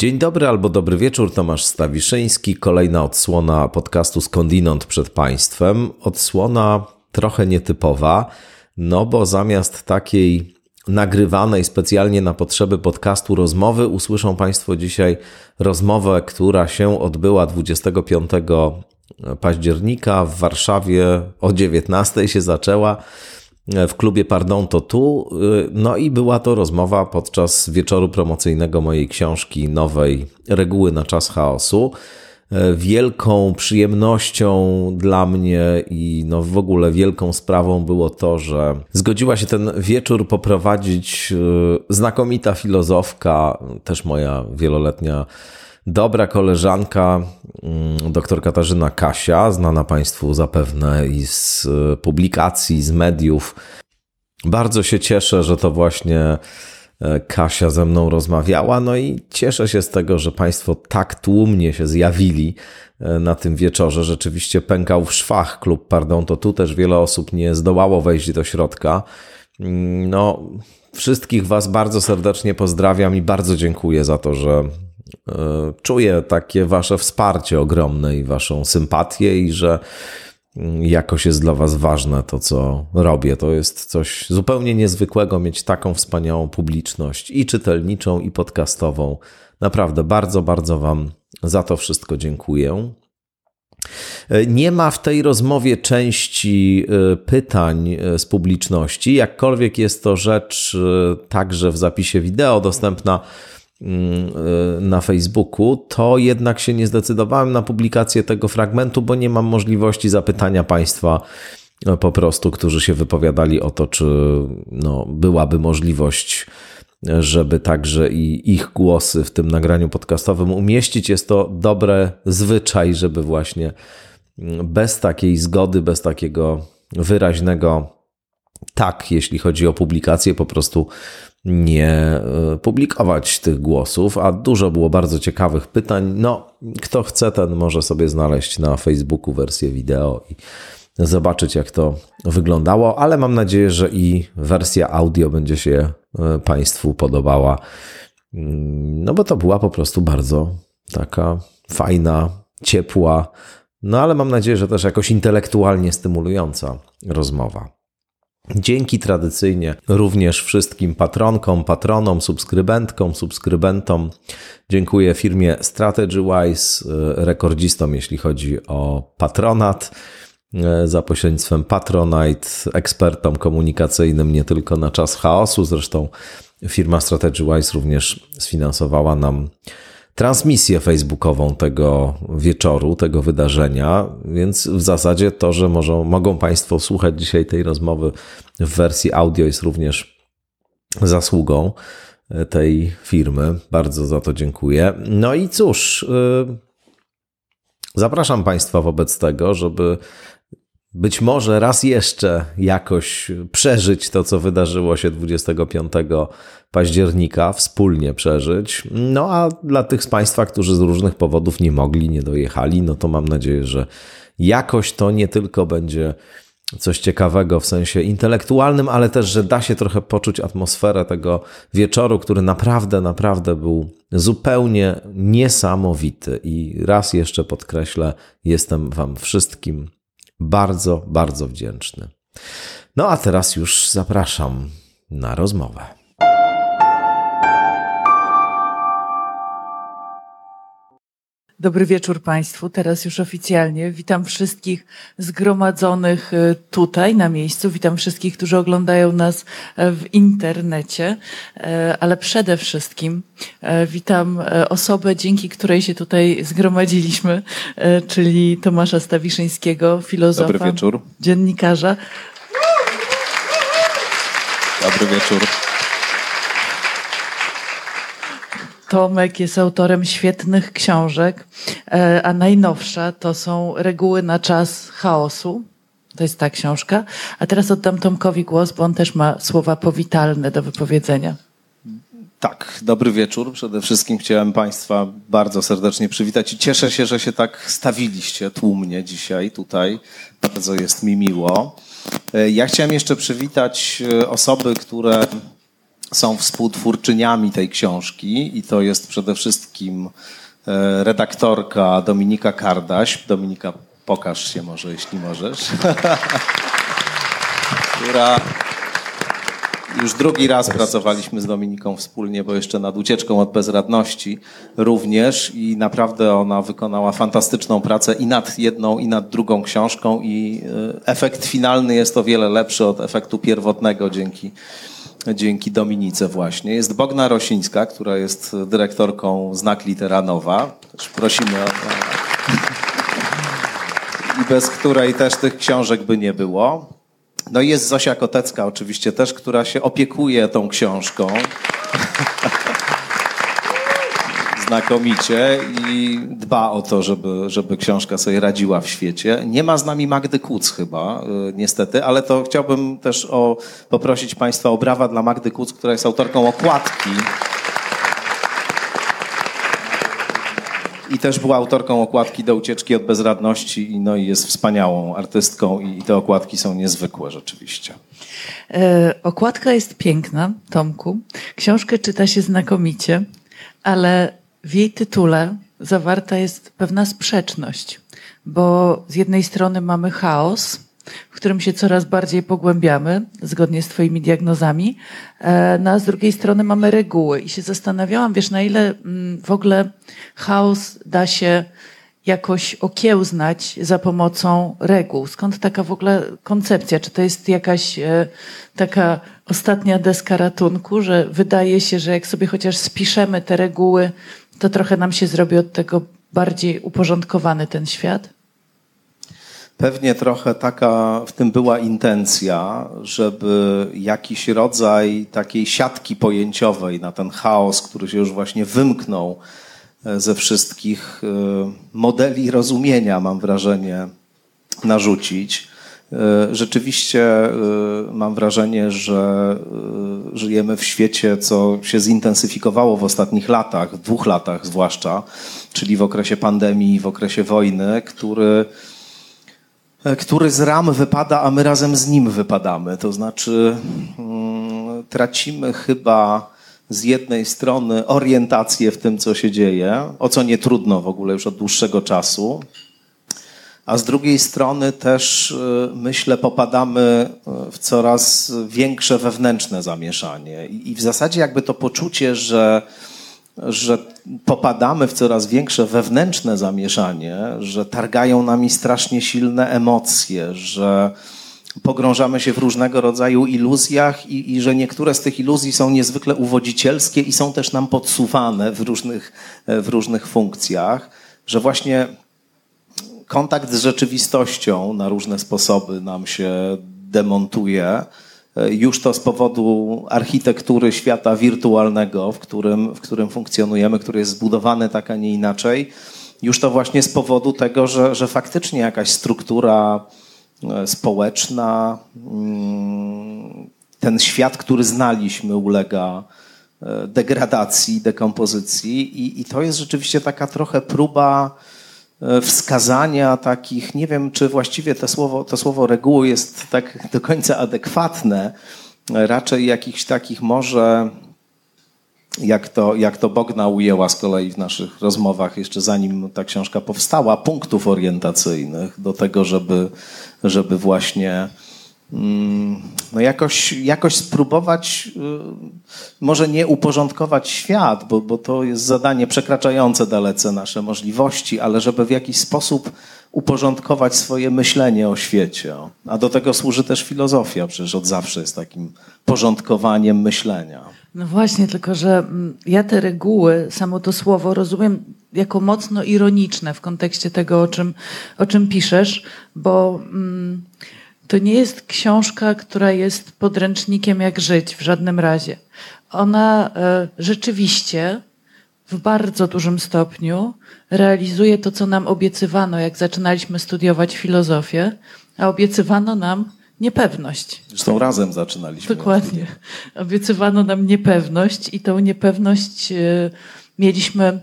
Dzień dobry albo dobry wieczór, Tomasz Stawiszyński. Kolejna odsłona podcastu Skądinąd przed Państwem. Odsłona trochę nietypowa, no bo zamiast takiej nagrywanej specjalnie na potrzeby podcastu rozmowy, usłyszą Państwo dzisiaj rozmowę, która się odbyła 25 października w Warszawie o 19 się zaczęła w klubie Pardon to tu. No i była to rozmowa podczas wieczoru promocyjnego mojej książki nowej Reguły na czas chaosu. Wielką przyjemnością dla mnie i no w ogóle wielką sprawą było to, że zgodziła się ten wieczór poprowadzić znakomita filozofka, też moja wieloletnia dobra koleżanka, mm, dr Katarzyna Kasia, znana Państwu zapewne i z e, publikacji, z mediów. Bardzo się cieszę, że to właśnie e, Kasia ze mną rozmawiała, no i cieszę się z tego, że Państwo tak tłumnie się zjawili e, na tym wieczorze. Rzeczywiście pękał w szwach klub Pardon, to tu też wiele osób nie zdołało wejść do środka. Mm, no, wszystkich Was bardzo serdecznie pozdrawiam i bardzo dziękuję za to, że czuję takie wasze wsparcie ogromne i waszą sympatię i że mm, jakoś jest dla was ważne to, co robię. To jest coś zupełnie niezwykłego mieć taką wspaniałą publiczność i czytelniczą, i podcastową. Naprawdę bardzo, bardzo wam za to wszystko dziękuję. E, nie ma w tej rozmowie części e, pytań z publiczności, jakkolwiek jest to rzecz także w zapisie wideo dostępna na Facebooku, to jednak się nie zdecydowałem na publikację tego fragmentu, bo nie mam możliwości zapytania Państwa y, po prostu, którzy się wypowiadali o to, czy no, byłaby możliwość, żeby także i ich głosy w tym nagraniu podcastowym umieścić. Jest to dobre zwyczaj, żeby właśnie mm, bez takiej zgody, bez takiego wyraźnego tak, jeśli chodzi o publikację, po prostu nie e, publikować tych głosów, a dużo było bardzo ciekawych pytań. No, kto chce, ten może sobie znaleźć na Facebooku wersję wideo i zobaczyć, jak to wyglądało, ale mam nadzieję, że i wersja audio będzie się e, Państwu podobała. Mm, no, bo to była po prostu bardzo taka fajna, ciepła, no ale mam nadzieję, że też jakoś intelektualnie stymulująca rozmowa. Dzięki tradycyjnie również wszystkim patronkom, patronom, subskrybentkom, subskrybentom. Dziękuję firmie StrategyWise, e, rekordzistom, jeśli chodzi o patronat e, za pośrednictwem Patronite, ekspertom komunikacyjnym nie tylko na czas chaosu. Zresztą firma StrategyWise również sfinansowała nam transmisję facebookową tego wieczoru, tego wydarzenia, więc w zasadzie to, że może, mogą Państwo słuchać dzisiaj tej rozmowy w wersji audio jest również zasługą e, tej firmy. Bardzo za to dziękuję. No i cóż, e, zapraszam Państwa wobec tego, żeby być może raz jeszcze jakoś przeżyć to, co wydarzyło się 25 października, wspólnie przeżyć. No a dla tych z Państwa, którzy z różnych powodów nie mogli, nie dojechali, no to mam nadzieję, że jakoś to nie tylko będzie coś ciekawego w sensie intelektualnym, ale też, że da się trochę poczuć atmosferę tego wieczoru, który naprawdę, naprawdę był zupełnie niesamowity. I raz jeszcze podkreślę, jestem Wam wszystkim bardzo, bardzo wdzięczny. No a teraz już zapraszam na rozmowę. Dobry wieczór Państwu. Teraz już oficjalnie witam wszystkich zgromadzonych e, tutaj na miejscu. Witam wszystkich, którzy oglądają nas e, w internecie, e, ale przede wszystkim witam osobę, dzięki której się tutaj zgromadziliśmy, czyli Tomasza Stawiszyńskiego, filozofa, Dobry wieczór. dziennikarza. Dobry wieczór. Tomek jest autorem świetnych książek, e, a najnowsza to są Reguły na czas chaosu. To jest ta książka. A teraz oddam Tomkowi głos, bo on też ma słowa powitalne do wypowiedzenia. Tak, dobry wieczór. Przede wszystkim chciałem Państwa bardzo serdecznie przywitać i cieszę się, że się tak stawiliście tłumnie dzisiaj tutaj. Bardzo jest mi miło. E, ja chciałem jeszcze przywitać e, osoby, które są współtwórczyniami tej książki i to jest przede wszystkim e, redaktorka Dominika Kardaś. Dominika, pokaż się może, jeśli możesz. która już drugi raz pracowaliśmy z Dominiką wspólnie, bo jeszcze nad ucieczką od bezradności również i naprawdę ona wykonała fantastyczną pracę i nad jedną, i nad drugą książką i e, efekt finalny jest o wiele lepszy od efektu pierwotnego dzięki, dzięki Dominice właśnie. Jest Bogna Rosińska, która jest dyrektorką Znak Literanowa. Prosimy o... I bez której też tych książek by nie było. No i jest Zosia Kotecka oczywiście też, która się opiekuje tą książką. Znakomicie i dba o to, żeby, żeby książka sobie radziła w świecie. Nie ma z nami Magdy Kuc chyba, y, niestety, ale to chciałbym też o, poprosić Państwa o brawa dla Magdy Kuc, która jest autorką okładki I też była autorką okładki do ucieczki od bezradności, no i jest wspaniałą artystką i te okładki są niezwykłe rzeczywiście. E, okładka jest piękna, Tomku. Książkę czyta się znakomicie, ale w jej tytule zawarta jest pewna sprzeczność, bo z jednej strony mamy chaos, w którym się coraz bardziej pogłębiamy, zgodnie z Twoimi diagnozami, e, no a z drugiej strony mamy reguły. I się zastanawiałam, wiesz, na ile mm, w ogóle chaos da się jakoś okiełznać za pomocą reguł. Skąd taka w ogóle koncepcja? Czy to jest jakaś e, taka ostatnia deska ratunku, że wydaje się, że jak sobie chociaż spiszemy te reguły, to trochę nam się zrobi od tego bardziej uporządkowany ten świat? Pewnie trochę taka w tym była intencja, żeby jakiś rodzaj takiej siatki pojęciowej na ten chaos, który się już właśnie wymknął e, ze wszystkich e, modeli rozumienia, mam wrażenie, narzucić. E, rzeczywiście mam wrażenie, że żyjemy w świecie, co się zintensyfikowało w ostatnich latach, dwóch latach zwłaszcza, czyli w okresie pandemii w okresie wojny, który E, który z ram wypada, a my razem z nim wypadamy. To znaczy, mm, tracimy chyba z jednej strony orientację w tym, co się dzieje, o co nie trudno w ogóle już od dłuższego czasu, a z drugiej strony też, e, myślę, popadamy e, w coraz większe wewnętrzne zamieszanie. I w zasadzie jakby to poczucie, że że popadamy w coraz większe wewnętrzne zamieszanie, że targają nami strasznie silne emocje, że pogrążamy się w różnego rodzaju iluzjach i, i, że niektóre z tych iluzji są niezwykle uwodzicielskie i są też nam podsuwane w różnych, w różnych funkcjach, że właśnie kontakt z rzeczywistością na różne sposoby nam się demontuje E, już to z powodu architektury świata wirtualnego, w którym, w którym funkcjonujemy, który jest zbudowany tak, a nie inaczej. Już to właśnie z powodu tego, że, że faktycznie jakaś struktura e, społeczna, mm, ten świat, który znaliśmy, ulega e, degradacji, dekompozycji, i, i to jest rzeczywiście taka trochę próba wskazania takich, nie wiem, czy właściwie to słowo, to słowo reguły jest tak do końca adekwatne, raczej jakichś takich może, jak to, jak to Bogna ujęła z kolei w naszych rozmowach, jeszcze zanim ta książka powstała, punktów orientacyjnych do tego, żeby, żeby właśnie no jakoś, jakoś spróbować, y, może nie uporządkować świat, bo, bo to jest zadanie przekraczające dalece nasze możliwości, ale żeby w jakiś sposób uporządkować swoje myślenie o świecie. A do tego służy też filozofia, przecież od zawsze jest takim porządkowaniem myślenia. No właśnie, tylko że mm, ja te reguły, samo to słowo rozumiem jako mocno ironiczne w kontekście tego, o czym, o czym piszesz, bo. Mm, to nie jest książka, która jest podręcznikiem, jak żyć w żadnym razie. Ona e, rzeczywiście w bardzo dużym stopniu realizuje to, co nam obiecywano, jak zaczynaliśmy studiować filozofię, a obiecywano nam niepewność. Zresztą razem zaczynaliśmy. Dokładnie. Obiecywano nam niepewność i tą niepewność e, mieliśmy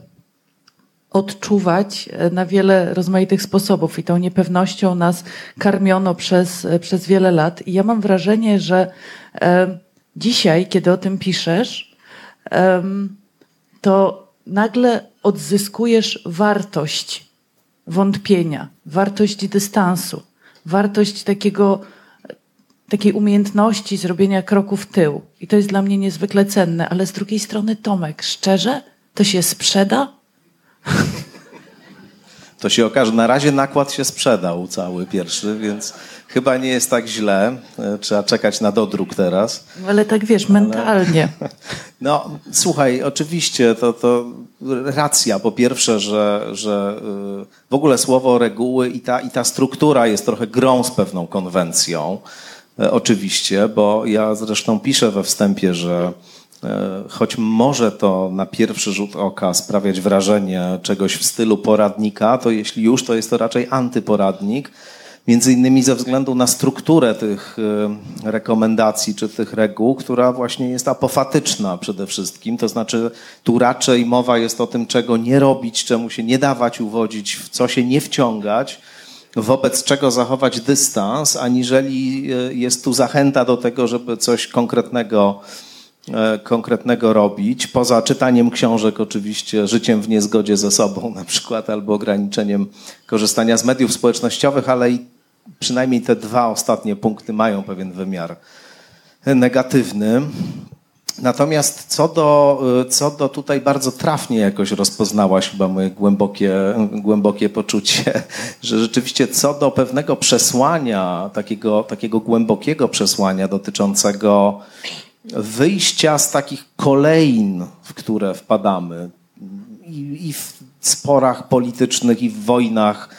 odczuwać e, na wiele rozmaitych sposobów i tą niepewnością nas karmiono przez, e, przez wiele lat. I ja mam wrażenie, że e, dzisiaj, kiedy o tym piszesz, to nagle odzyskujesz wartość wątpienia, wartość dystansu, wartość takiego, takiej umiejętności zrobienia kroku w tył. I to jest dla mnie niezwykle cenne, ale z drugiej strony, Tomek, szczerze, to się sprzeda? To się okaże. Na razie nakład się sprzedał cały pierwszy, więc chyba nie jest tak źle. E, trzeba czekać na dodruk teraz. Ale tak wiesz, mentalnie. No, słuchaj, oczywiście to, to racja. Po pierwsze, że, że y, w ogóle słowo reguły i ta, i ta struktura jest trochę grą z pewną konwencją. E, oczywiście, bo ja zresztą piszę we wstępie, że e, choć może to na pierwszy rzut oka sprawiać wrażenie czegoś w stylu poradnika, to jeśli już, to jest to raczej antyporadnik Między innymi ze względu na strukturę tych y, rekomendacji czy tych reguł, która właśnie jest apofatyczna przede wszystkim. To znaczy, tu raczej mowa jest o tym, czego nie robić, czemu się nie dawać uwodzić, w co się nie wciągać, wobec czego zachować dystans, aniżeli y, jest tu zachęta do tego, żeby coś konkretnego konkretnego robić, poza czytaniem książek oczywiście, życiem w niezgodzie ze sobą na przykład, albo ograniczeniem korzystania z mediów społecznościowych, ale i przynajmniej te dwa ostatnie punkty mają pewien wymiar negatywny. Natomiast co do, co do tutaj bardzo trafnie jakoś rozpoznałaś chyba moje głębokie, głębokie poczucie, że rzeczywiście co do pewnego przesłania, takiego, takiego głębokiego przesłania dotyczącego wyjścia z takich kolejn, w które wpadamy i, i w sporach politycznych, i w wojnach,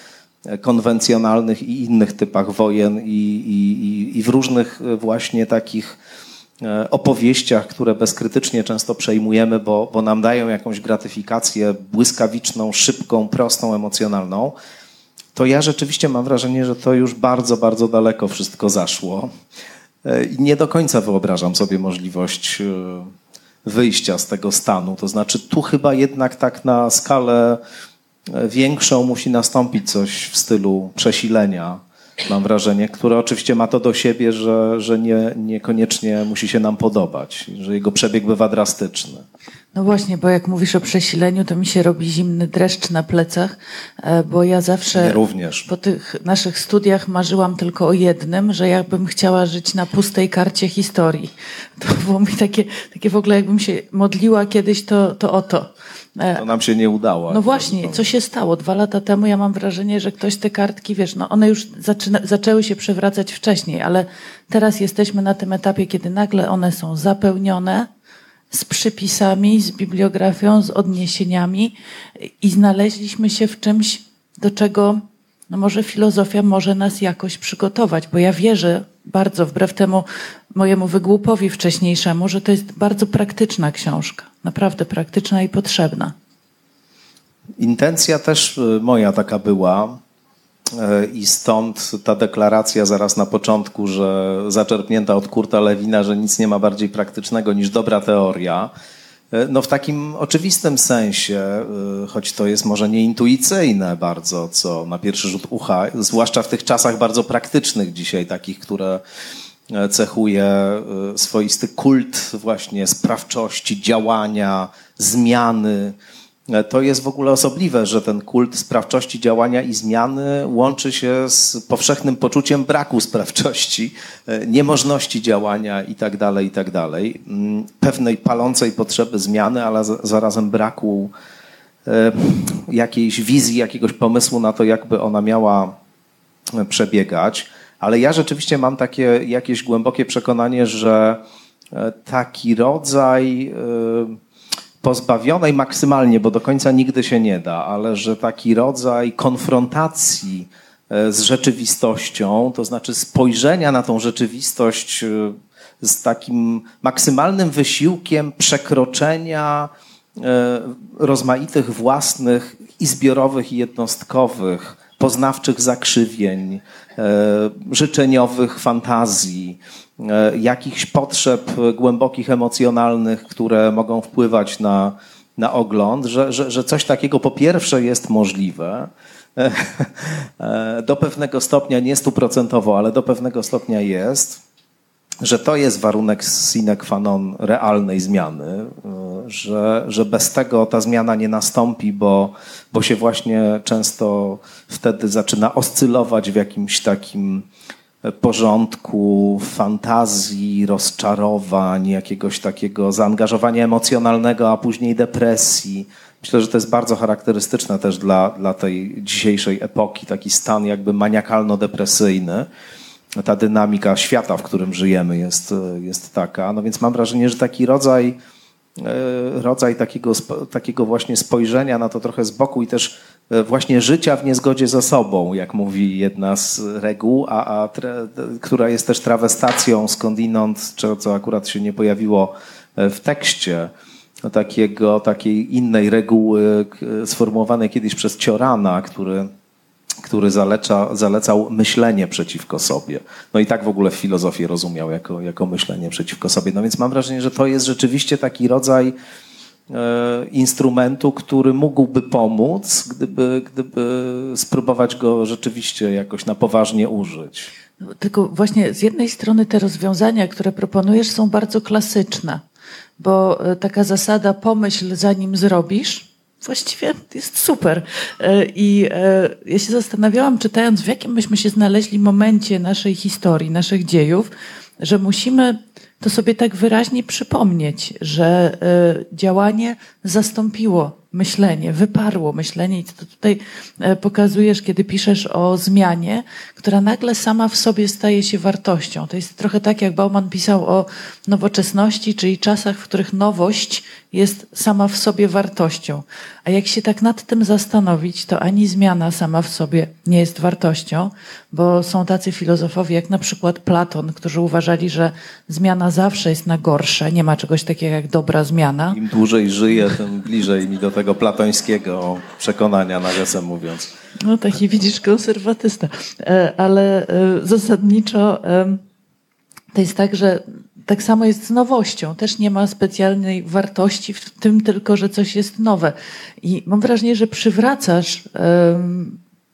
konwencjonalnych i innych typach wojen i, i, i w różnych właśnie takich e, opowieściach, które bezkrytycznie często przejmujemy, bo, bo nam dają jakąś gratyfikację błyskawiczną, szybką, prostą, emocjonalną, to ja rzeczywiście mam wrażenie, że to już bardzo, bardzo daleko wszystko zaszło. E, nie do końca wyobrażam sobie możliwość e, wyjścia z tego stanu. To znaczy, tu chyba jednak tak na skalę większą musi nastąpić coś w stylu przesilenia, mam wrażenie, które oczywiście ma to do siebie, że, że nie, niekoniecznie musi się nam podobać, że jego przebieg bywa drastyczny. No właśnie, bo jak mówisz o przesileniu, to mi się robi zimny dreszcz na plecach, e, bo ja zawsze również. po tych naszych studiach marzyłam tylko o jednym, że jakbym chciała żyć na pustej karcie historii. To było mi takie, takie w ogóle jakbym się modliła kiedyś, to, to o to to nam się nie udało. No właśnie, co się stało? Dwa lata temu ja mam wrażenie, że ktoś te kartki, wiesz, no one już zaczyna, zaczęły się przewracać wcześniej, ale teraz jesteśmy na tym etapie, kiedy nagle one są zapełnione z przypisami, z bibliografią, z odniesieniami i znaleźliśmy się w czymś, do czego no może filozofia może nas jakoś przygotować, bo ja wierzę bardzo, wbrew temu mojemu wygłupowi wcześniejszemu, że to jest bardzo praktyczna książka. Naprawdę praktyczna i potrzebna. Intencja też y, moja taka była. Y, I stąd ta deklaracja zaraz na początku, że zaczerpnięta od Kurta Lewina, że nic nie ma bardziej praktycznego niż dobra teoria. Y, no w takim oczywistym sensie, choć to jest może nieintuicyjne bardzo, co na pierwszy rzut ucha, zwłaszcza w tych czasach bardzo praktycznych dzisiaj, takich, które E, cechuje e, swoisty kult właśnie sprawczości, działania, zmiany. E, to jest w ogóle osobliwe, że ten kult sprawczości, działania i zmiany łączy się z powszechnym poczuciem braku sprawczości, niemożności działania itd., tak itd., tak mm, pewnej palącej potrzeby zmiany, ale zarazem braku jakiejś wizji, jakiegoś pomysłu na to, jakby ona miała przebiegać. Ale ja rzeczywiście mam takie jakieś głębokie przekonanie, że e, taki rodzaj e, pozbawionej maksymalnie, bo do końca nigdy się nie da, ale że taki rodzaj konfrontacji e, z rzeczywistością, to znaczy spojrzenia na tą rzeczywistość z takim maksymalnym wysiłkiem przekroczenia rozmaitych własnych i zbiorowych i jednostkowych poznawczych zakrzywień, e, życzeniowych fantazji, e, jakichś potrzeb głębokich, emocjonalnych, które mogą wpływać na, na ogląd, że, że, że coś takiego po pierwsze jest możliwe, e, do pewnego stopnia, nie stuprocentowo, ale do pewnego stopnia jest. Że to jest warunek sine qua non realnej zmiany, że, że bez tego ta zmiana nie nastąpi, bo, bo się właśnie często wtedy zaczyna oscylować w jakimś takim porządku, fantazji, rozczarowań, jakiegoś takiego zaangażowania emocjonalnego, a później depresji. Myślę, że to jest bardzo charakterystyczne też dla, dla tej dzisiejszej epoki, taki stan jakby maniakalno-depresyjny. Ta dynamika świata, w którym żyjemy, jest, jest taka. No więc mam wrażenie, że taki rodzaj E, rodzaj takiego, takiego właśnie spojrzenia na to trochę z boku i też e, właśnie życia w niezgodzie ze sobą, jak mówi jedna z reguł, a, a która jest też trawestacją skądinąd, co, co akurat się nie pojawiło e, w tekście, takiego, takiej innej reguły sformułowanej kiedyś przez Ciorana, który który zaleca, zalecał myślenie przeciwko sobie. No i tak w ogóle filozofię rozumiał jako, jako myślenie przeciwko sobie. No więc mam wrażenie, że to jest rzeczywiście taki rodzaj e, instrumentu, który mógłby pomóc, gdyby, gdyby spróbować go rzeczywiście jakoś na poważnie użyć. Tylko właśnie z jednej strony te rozwiązania, które proponujesz, są bardzo klasyczne, bo e, taka zasada pomyśl zanim zrobisz, właściwie jest super. E, I e, ja się zastanawiałam, czytając, w jakim myśmy się znaleźli momencie naszej historii, naszych dziejów, że musimy to sobie tak wyraźnie przypomnieć, że e, działanie zastąpiło myślenie, wyparło myślenie i to tutaj e, pokazujesz, kiedy piszesz o zmianie, która nagle sama w sobie staje się wartością. To jest trochę tak, jak Bauman pisał o nowoczesności, czyli czasach, w których nowość jest sama w sobie wartością. A jak się tak nad tym zastanowić, to ani zmiana sama w sobie nie jest wartością, bo są tacy filozofowie jak na przykład Platon, którzy uważali, że zmiana zawsze jest na gorsze, nie ma czegoś takiego jak dobra zmiana. Im dłużej żyję, tym bliżej mi do tego platońskiego przekonania, nawiasem mówiąc. No taki widzisz, konserwatysta. E, ale e, zasadniczo to jest tak, że tak samo jest z nowością. Też nie ma specjalnej wartości w tym tylko, że coś jest nowe. I mam wrażenie, że przywracasz,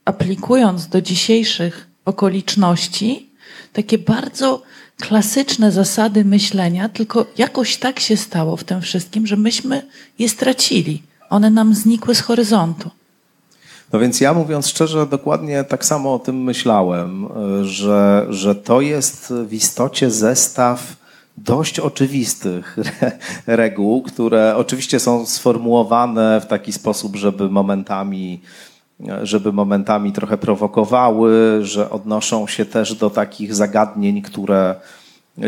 aplikując do dzisiejszych okoliczności, takie bardzo klasyczne zasady myślenia, tylko jakoś tak się stało w tym wszystkim, że myśmy je stracili. One nam znikły z horyzontu. No więc ja mówiąc szczerze, dokładnie tak samo o tym myślałem, że, że to jest w istocie zestaw dość oczywistych reguł, które oczywiście są sformułowane w taki sposób, żeby momentami, żeby momentami trochę prowokowały, że odnoszą się też do takich zagadnień, które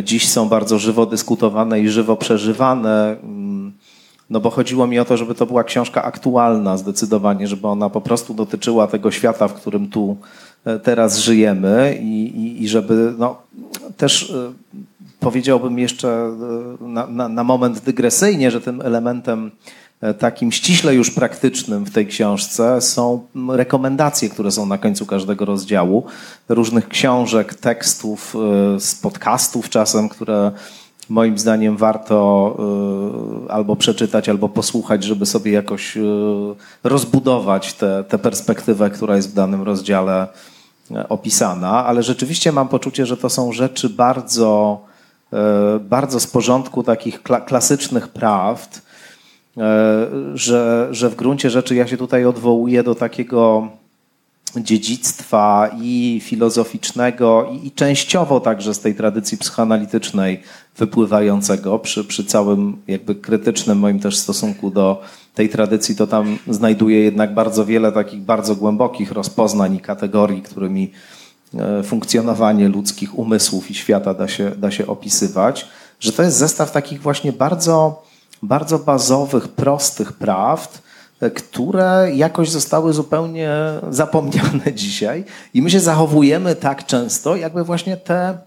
dziś są bardzo żywo dyskutowane i żywo przeżywane. No bo chodziło mi o to, żeby to była książka aktualna zdecydowanie, żeby ona po prostu dotyczyła tego świata, w którym tu e, teraz żyjemy i, i, i żeby no, też e, powiedziałbym jeszcze e, na, na, na moment dygresyjnie, że tym elementem takim ściśle już praktycznym w tej książce są rekomendacje, które są na końcu każdego rozdziału, różnych książek, tekstów, z podcastów czasem, które moim zdaniem warto y, albo przeczytać, albo posłuchać, żeby sobie jakoś y, rozbudować tę perspektywę, która jest w danym rozdziale e, opisana, ale rzeczywiście mam poczucie, że to są rzeczy bardzo, e, bardzo z porządku takich klasycznych prawd, e, że, że w gruncie rzeczy ja się tutaj odwołuję do takiego dziedzictwa i filozoficznego, i, i, częściowo także z tej tradycji psychoanalitycznej wypływającego przy, przy całym jakby krytycznym moim też stosunku do tej tradycji, to tam znajduję jednak bardzo wiele takich bardzo głębokich rozpoznań i kategorii, którymi e, funkcjonowanie ludzkich umysłów i świata da się, da się opisywać, że to jest zestaw takich właśnie bardzo, bardzo bazowych, prostych prawd, które jakoś zostały zupełnie zapomniane dzisiaj i my się zachowujemy tak często, jakby właśnie te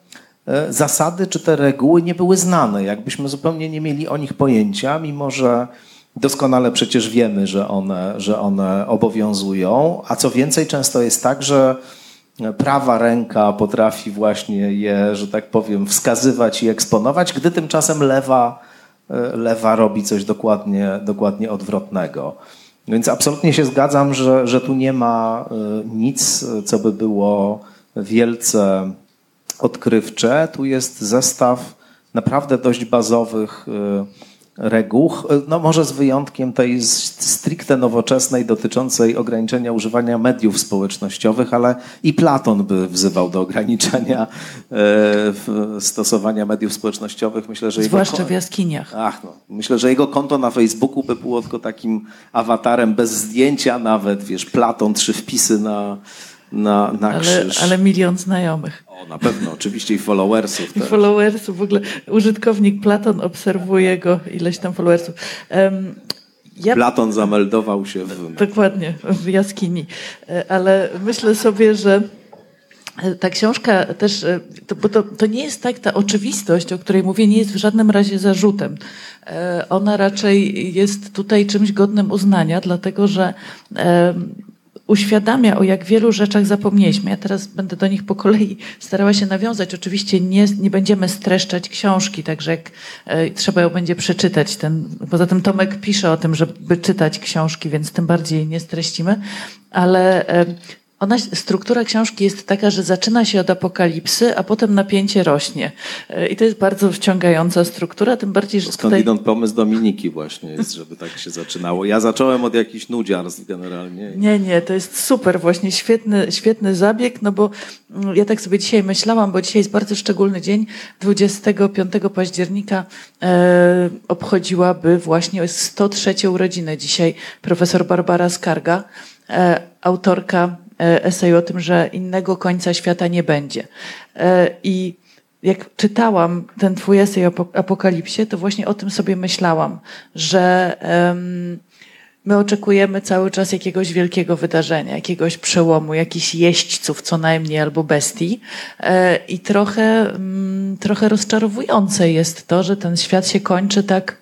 e, zasady czy te reguły nie były znane, jakbyśmy zupełnie nie mieli o nich pojęcia, mimo że doskonale przecież wiemy, że one, że one obowiązują, a co więcej często jest tak, że prawa ręka potrafi właśnie je, że tak powiem, wskazywać i eksponować, gdy tymczasem lewa, e, lewa robi coś dokładnie, dokładnie odwrotnego. Więc absolutnie się zgadzam, że, że tu nie ma e, nic, co by było wielce odkrywcze. Tu jest zestaw naprawdę dość bazowych reguł, no może z wyjątkiem tej stricte nowoczesnej dotyczącej ograniczenia używania mediów społecznościowych, ale i Platon by wzywał do ograniczenia e, stosowania mediów społecznościowych. Myślę, że Zwłaszcza jego, w jaskiniach. Ach, no, myślę, że jego konto na Facebooku by było tylko takim awatarem bez zdjęcia nawet, wiesz, Platon, trzy wpisy na, na, na ale, krzyż. Ale milion znajomych. O, na pewno, oczywiście i followersów. I też. followersów, w ogóle użytkownik Platon obserwuje go, ileś tam followersów. Um, ja... Platon zameldował się w... Dokładnie, w jaskini. E, ale myślę sobie, że e, ta książka też, e, to, bo to, to nie jest tak, ta oczywistość, o której mówię, nie jest w żadnym razie zarzutem. Ona raczej jest tutaj czymś godnym uznania, dlatego że uświadamia, o jak wielu rzeczach zapomnieliśmy. Ja teraz będę do nich po kolei starała się nawiązać. Oczywiście nie, nie będziemy streszczać książki, także jak e, trzeba ją będzie przeczytać. Ten, poza tym Tomek pisze o tym, żeby czytać książki, więc tym bardziej nie streścimy. Ale e, ona, struktura książki jest taka, że zaczyna się od apokalipsy, a potem napięcie rośnie. E, I to jest bardzo wciągająca struktura, tym bardziej, że Skądinąd tutaj... pomysł Dominiki właśnie jest, żeby tak się zaczynało. Ja zacząłem od jakichś nudziarstw generalnie. Nie, nie, to jest super, właśnie świetny, świetny zabieg, no bo mm, ja tak sobie dzisiaj myślałam, bo dzisiaj jest bardzo szczególny dzień. 25 października e, obchodziłaby właśnie 103 urodziny dzisiaj profesor Barbara Skarga, e, autorka esej o tym, że innego końca świata nie będzie. E, I jak czytałam ten twój esej o apokalipsie, to właśnie o tym sobie myślałam, że my oczekujemy cały czas jakiegoś wielkiego wydarzenia, jakiegoś przełomu, jakichś jeźdźców co najmniej albo bestii. E, I trochę, mm, trochę rozczarowujące jest to, że ten świat się kończy tak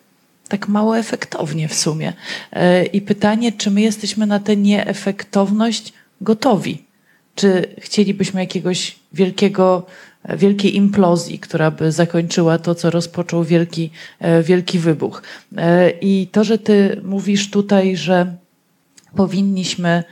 tak mało efektownie w sumie. I pytanie, czy my jesteśmy na tę nieefektowność gotowi? Czy chcielibyśmy jakiegoś wielkiego, wielkiej implozji, która by zakończyła to, co rozpoczął wielki, e, wielki wybuch? E, I to, że ty mówisz tutaj, że powinniśmy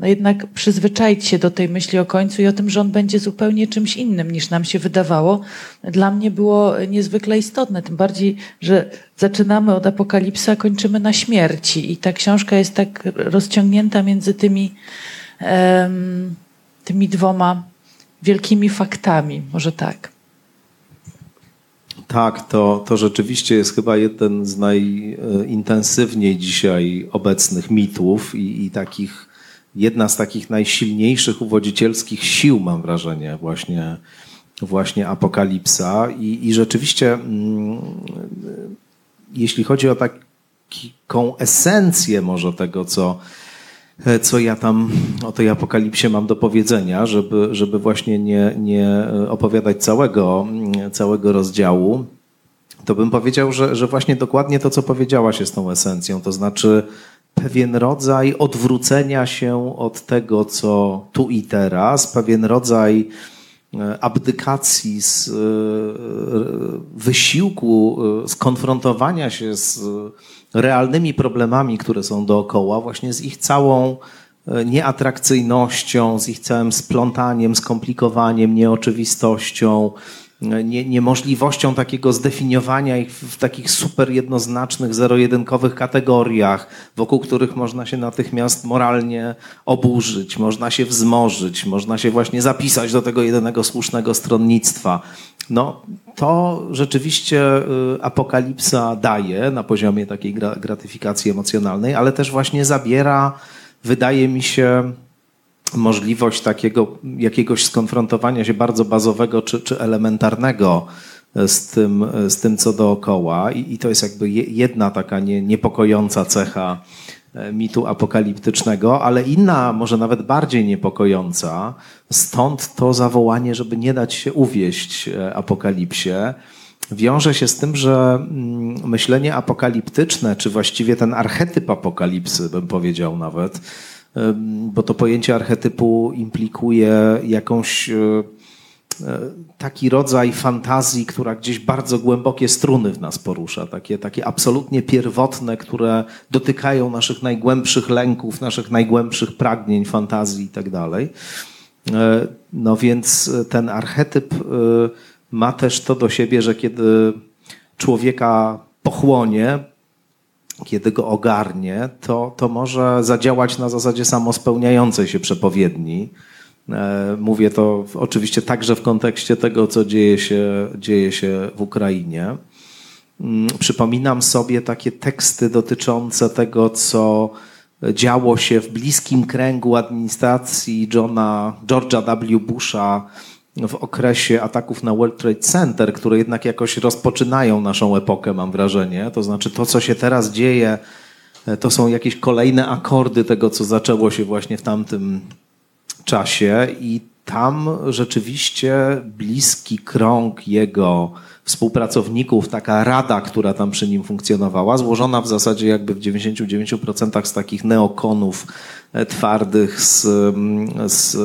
no jednak przyzwyczaić się do tej myśli o końcu i o tym, że on będzie zupełnie czymś innym niż nam się wydawało, dla mnie było niezwykle istotne. Tym bardziej, że zaczynamy od apokalipsy, a kończymy na śmierci. I ta książka jest tak rozciągnięta między tymi, um, tymi dwoma wielkimi faktami, może tak. Tak, to, to rzeczywiście jest chyba jeden z najintensywniej dzisiaj obecnych mitów i, i takich jedna z takich najsilniejszych uwodzicielskich sił, mam wrażenie, właśnie, właśnie apokalipsa. I, i rzeczywiście, mm, jeśli chodzi o taką esencję może tego, co, co ja tam o tej apokalipsie mam do powiedzenia, żeby, żeby właśnie nie, nie opowiadać całego, całego rozdziału, to bym powiedział, że, że właśnie dokładnie to, co powiedziałaś, jest tą esencją. To znaczy, pewien rodzaj odwrócenia się od tego, co tu i teraz, pewien rodzaj e, abdykacji z e, wysiłku e, skonfrontowania się z realnymi problemami, które są dookoła, właśnie z ich całą nieatrakcyjnością, z ich całym splątaniem, skomplikowaniem, nieoczywistością, nie, niemożliwością takiego zdefiniowania ich w takich super jednoznacznych, zero-jedynkowych kategoriach, wokół których można się natychmiast moralnie oburzyć, można się wzmożyć, można się właśnie zapisać do tego jedynego słusznego stronnictwa. No, to rzeczywiście y, apokalipsa daje na poziomie takiej gratyfikacji emocjonalnej, ale też właśnie zabiera, wydaje mi się, możliwość takiego jakiegoś skonfrontowania się bardzo bazowego czy, czy elementarnego z tym, z tym, co dookoła. I, I, to jest jakby jedna taka nie, niepokojąca cecha e, mitu apokaliptycznego, ale inna, może nawet bardziej niepokojąca, stąd to zawołanie, żeby nie dać się uwieść e, apokalipsie, wiąże się z tym, że mm, myślenie apokaliptyczne, czy właściwie ten archetyp apokalipsy, bym powiedział nawet, bo to pojęcie archetypu implikuje jakąś e, e, taki rodzaj fantazji, która gdzieś bardzo głębokie struny w nas porusza, takie, takie absolutnie pierwotne, które dotykają naszych najgłębszych lęków, naszych najgłębszych pragnień, fantazji i tak dalej. No więc ten archetyp ma też to do siebie, że kiedy człowieka pochłonie, kiedy go ogarnie, to, to może zadziałać na zasadzie samospełniającej się przepowiedni. E, mówię to oczywiście także w kontekście tego, co dzieje się, dzieje się w Ukrainie. Mm, przypominam sobie takie teksty dotyczące tego, co działo się w bliskim kręgu administracji Johna, George'a W. Busha w okresie ataków na World Trade Center, które jednak jakoś rozpoczynają naszą epokę, mam wrażenie. To znaczy to, co się teraz dzieje, e, to są jakieś kolejne akordy tego, co zaczęło się właśnie w tamtym czasie i tam rzeczywiście bliski krąg jego współpracowników, taka rada, która tam przy nim funkcjonowała, złożona w zasadzie jakby w 99% z takich neokonów e, twardych, z, mm, z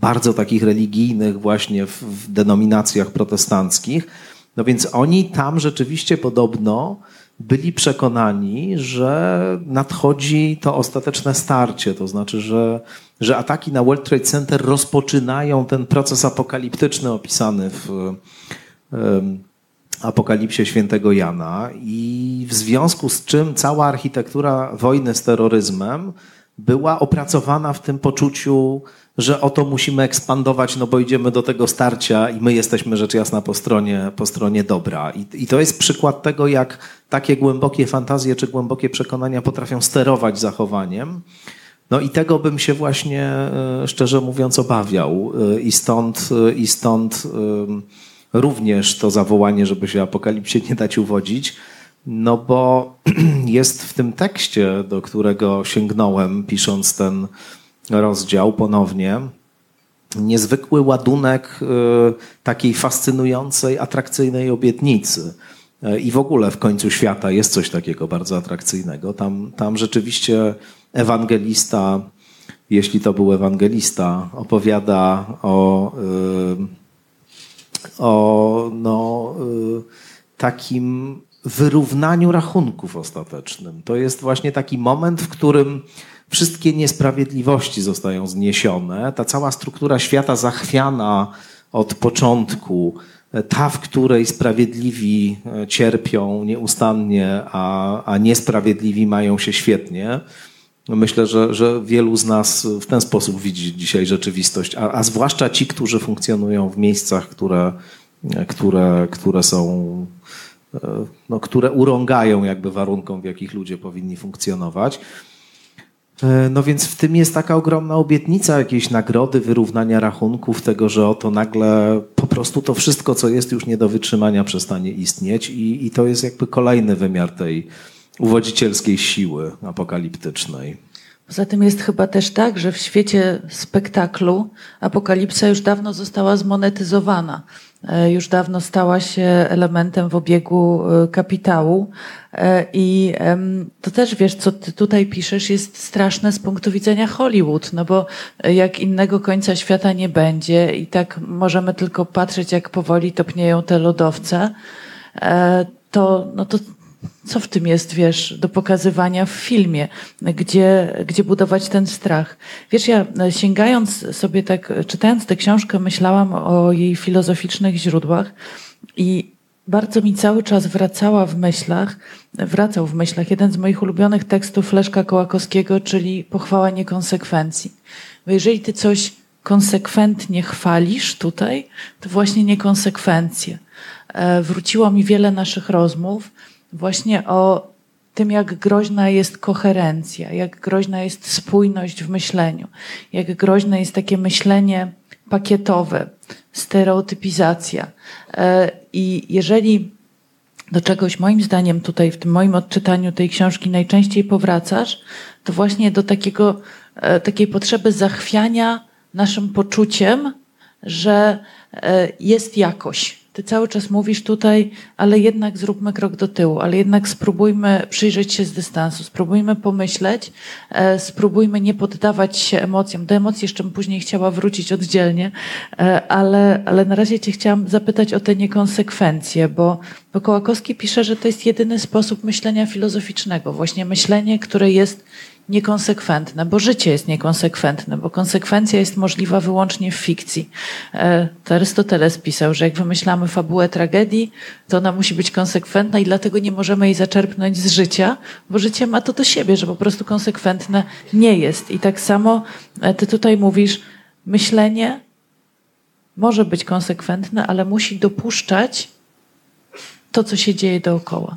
bardzo takich religijnych właśnie w, w denominacjach protestanckich. No więc oni tam rzeczywiście podobno byli przekonani, że nadchodzi to ostateczne starcie, to znaczy, że, że ataki na World Trade Center rozpoczynają ten proces apokaliptyczny opisany w Apokalipsie świętego Jana i w związku z czym cała architektura wojny z terroryzmem była opracowana w tym poczuciu, że oto musimy ekspandować, no bo idziemy do tego starcia i my jesteśmy rzecz jasna po stronie, po stronie dobra. I, I to jest przykład tego, jak takie głębokie fantazje czy głębokie przekonania potrafią sterować zachowaniem. No i tego bym się właśnie, e, szczerze mówiąc, obawiał. E, I stąd, e, i stąd również to zawołanie, żeby się apokalipsie nie dać uwodzić. No bo jest w tym tekście, do którego sięgnąłem, pisząc ten rozdział ponownie, niezwykły ładunek y, takiej fascynującej, atrakcyjnej obietnicy. Y, I w ogóle w końcu świata jest coś takiego bardzo atrakcyjnego. Tam, tam rzeczywiście ewangelista, jeśli to był ewangelista, opowiada o, y, o no, takim wyrównaniu rachunków ostatecznym. To jest właśnie taki moment, w którym wszystkie niesprawiedliwości zostają zniesione. Ta cała struktura świata zachwiana od początku, ta, w której sprawiedliwi e, cierpią nieustannie, a, a niesprawiedliwi mają się świetnie. Myślę, że, że wielu z nas w ten sposób widzi dzisiaj rzeczywistość, a, a zwłaszcza ci, którzy funkcjonują w miejscach, które, które, które są e, no, które urągają jakby warunkom, w jakich ludzie powinni funkcjonować. E, no więc w tym jest taka ogromna obietnica jakiejś nagrody, wyrównania rachunków, tego, że oto nagle po prostu to wszystko, co jest już nie do wytrzymania, przestanie istnieć i, i to jest jakby kolejny wymiar tej uwodzicielskiej siły apokaliptycznej. Poza tym jest chyba też tak, że w świecie spektaklu apokalipsa już dawno została zmonetyzowana. E, już dawno stała się elementem w obiegu e, kapitału. E, I to też wiesz, co ty tutaj piszesz, jest straszne z punktu widzenia Hollywood, no bo jak innego końca świata nie będzie i tak możemy tylko patrzeć, jak powoli topnieją te lodowce, to, no to co w tym jest, wiesz, do pokazywania w filmie, gdzie, gdzie budować ten strach. Wiesz, ja sięgając sobie tak, czytając tę książkę, myślałam o jej filozoficznych źródłach i bardzo mi cały czas wracała w myślach, wracał w myślach jeden z moich ulubionych tekstów Leszka Kołakowskiego, czyli pochwała niekonsekwencji. Bo jeżeli ty coś konsekwentnie chwalisz tutaj, to właśnie niekonsekwencje. E, wróciło mi wiele naszych rozmów, właśnie o tym, jak groźna jest koherencja, jak groźna jest spójność w myśleniu, jak groźne jest takie myślenie pakietowe, stereotypizacja. E, I jeżeli do czegoś moim zdaniem tutaj w tym moim odczytaniu tej książki najczęściej powracasz, to właśnie do takiego, e, takiej potrzeby zachwiania naszym poczuciem, że e, jest jakoś, ty cały czas mówisz tutaj, ale jednak zróbmy krok do tyłu, ale jednak spróbujmy przyjrzeć się z dystansu, spróbujmy pomyśleć, e, spróbujmy nie poddawać się emocjom. Do emocji jeszcze później chciała wrócić oddzielnie, e, ale, ale na razie cię chciałam zapytać o te niekonsekwencje, bo, bo Kołakowski pisze, że to jest jedyny sposób myślenia filozoficznego, właśnie myślenie, które jest niekonsekwentne, bo życie jest niekonsekwentne, bo konsekwencja jest możliwa wyłącznie w fikcji. E, to Arystoteles pisał, że jak wymyślamy fabułę tragedii, to ona musi być konsekwentna i dlatego nie możemy jej zaczerpnąć z życia, bo życie ma to do siebie, że po prostu konsekwentne nie jest. I tak samo e, ty tutaj mówisz, myślenie może być konsekwentne, ale musi dopuszczać to, co się dzieje dookoła.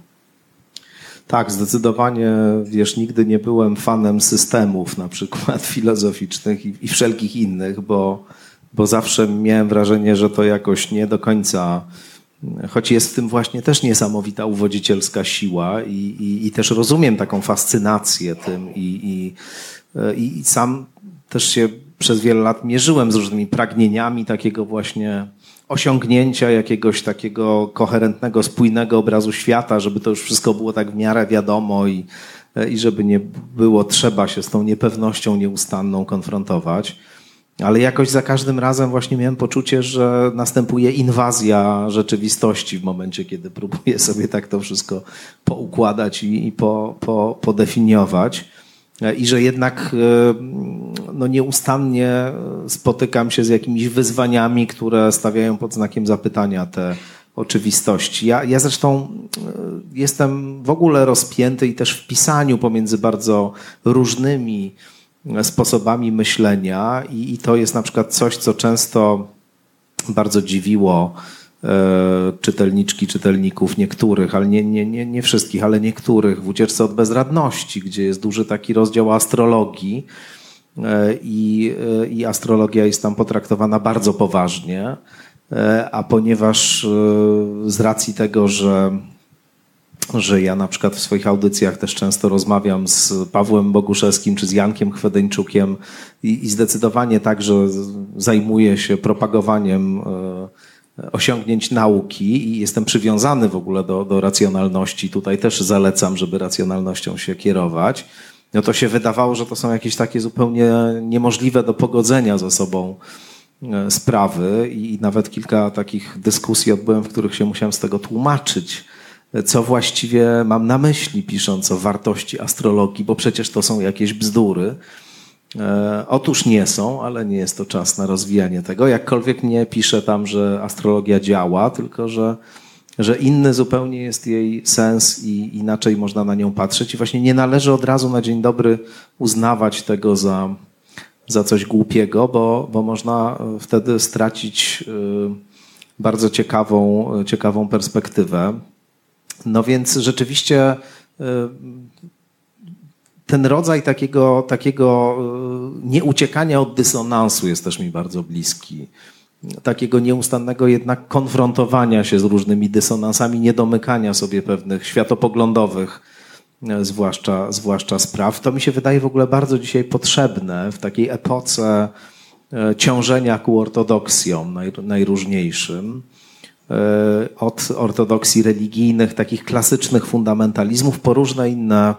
Tak, zdecydowanie, wiesz, nigdy nie byłem fanem systemów, na przykład filozoficznych i, i wszelkich innych, bo, bo zawsze miałem wrażenie, że to jakoś nie do końca, choć jest w tym właśnie też niesamowita uwodzicielska siła i, i, i też rozumiem taką fascynację tym i, i, i sam też się przez wiele lat mierzyłem z różnymi pragnieniami takiego właśnie osiągnięcia jakiegoś takiego koherentnego, spójnego obrazu świata, żeby to już wszystko było tak w miarę wiadomo i, i żeby nie było trzeba się z tą niepewnością nieustanną konfrontować. Ale jakoś za każdym razem właśnie miałem poczucie, że następuje inwazja rzeczywistości w momencie, kiedy próbuję sobie tak to wszystko poukładać i, i po, po, podefiniować. I że jednak e, no, nieustannie spotykam się z jakimiś wyzwaniami, które stawiają pod znakiem zapytania te oczywistości. Ja, ja zresztą e, jestem w ogóle rozpięty i też w pisaniu pomiędzy bardzo różnymi sposobami myślenia, i, i to jest na przykład coś, co często bardzo dziwiło e, czytelniczki, czytelników niektórych, ale nie, nie, nie, nie wszystkich, ale niektórych w ucieczce od bezradności, gdzie jest duży taki rozdział astrologii E, i, e, i astrologia jest tam potraktowana bardzo poważnie, e, a ponieważ z racji tego, że że ja na przykład w swoich audycjach też często rozmawiam z Pawłem Boguszewskim czy z Jankiem Chwedeńczukiem i, i zdecydowanie także zajmuję się propagowaniem osiągnięć nauki i jestem przywiązany w ogóle do, do racjonalności. Tutaj też zalecam, żeby racjonalnością się kierować no to się wydawało, że to są jakieś takie zupełnie niemożliwe do pogodzenia ze sobą e, sprawy i nawet kilka takich dyskusji odbyłem, w których się musiałem z tego tłumaczyć, co właściwie mam na myśli, pisząc o wartości astrologii, bo przecież to są jakieś bzdury. E, otóż nie są, ale nie jest to czas na rozwijanie tego. Jakkolwiek nie piszę tam, że astrologia działa, tylko że że inny zupełnie jest jej sens i inaczej można na nią patrzeć. I właśnie nie należy od razu na dzień dobry uznawać tego za, za coś głupiego, bo, bo można wtedy stracić y, bardzo ciekawą, ciekawą perspektywę. No więc rzeczywiście y, ten rodzaj takiego, takiego y, nieuciekania od dysonansu jest też mi bardzo bliski takiego nieustannego jednak konfrontowania się z różnymi dysonansami, niedomykania sobie pewnych światopoglądowych, e, zwłaszcza, zwłaszcza spraw. To mi się wydaje w ogóle bardzo dzisiaj potrzebne w takiej epoce e, ciążenia ku ortodoksjom naj, najróżniejszym. E, od ortodoksji religijnych, takich klasycznych fundamentalizmów, po różne inne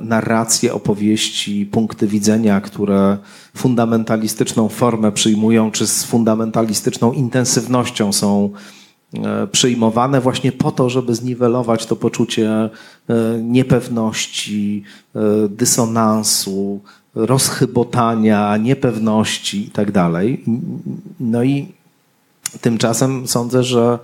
narracje, opowieści, punkty widzenia, które fundamentalistyczną formę przyjmują, czy z fundamentalistyczną intensywnością są e, przyjmowane właśnie po to, żeby zniwelować to poczucie e, niepewności, dysonansu, rozchybotania, niepewności itd. Tak no i tymczasem sądzę, że,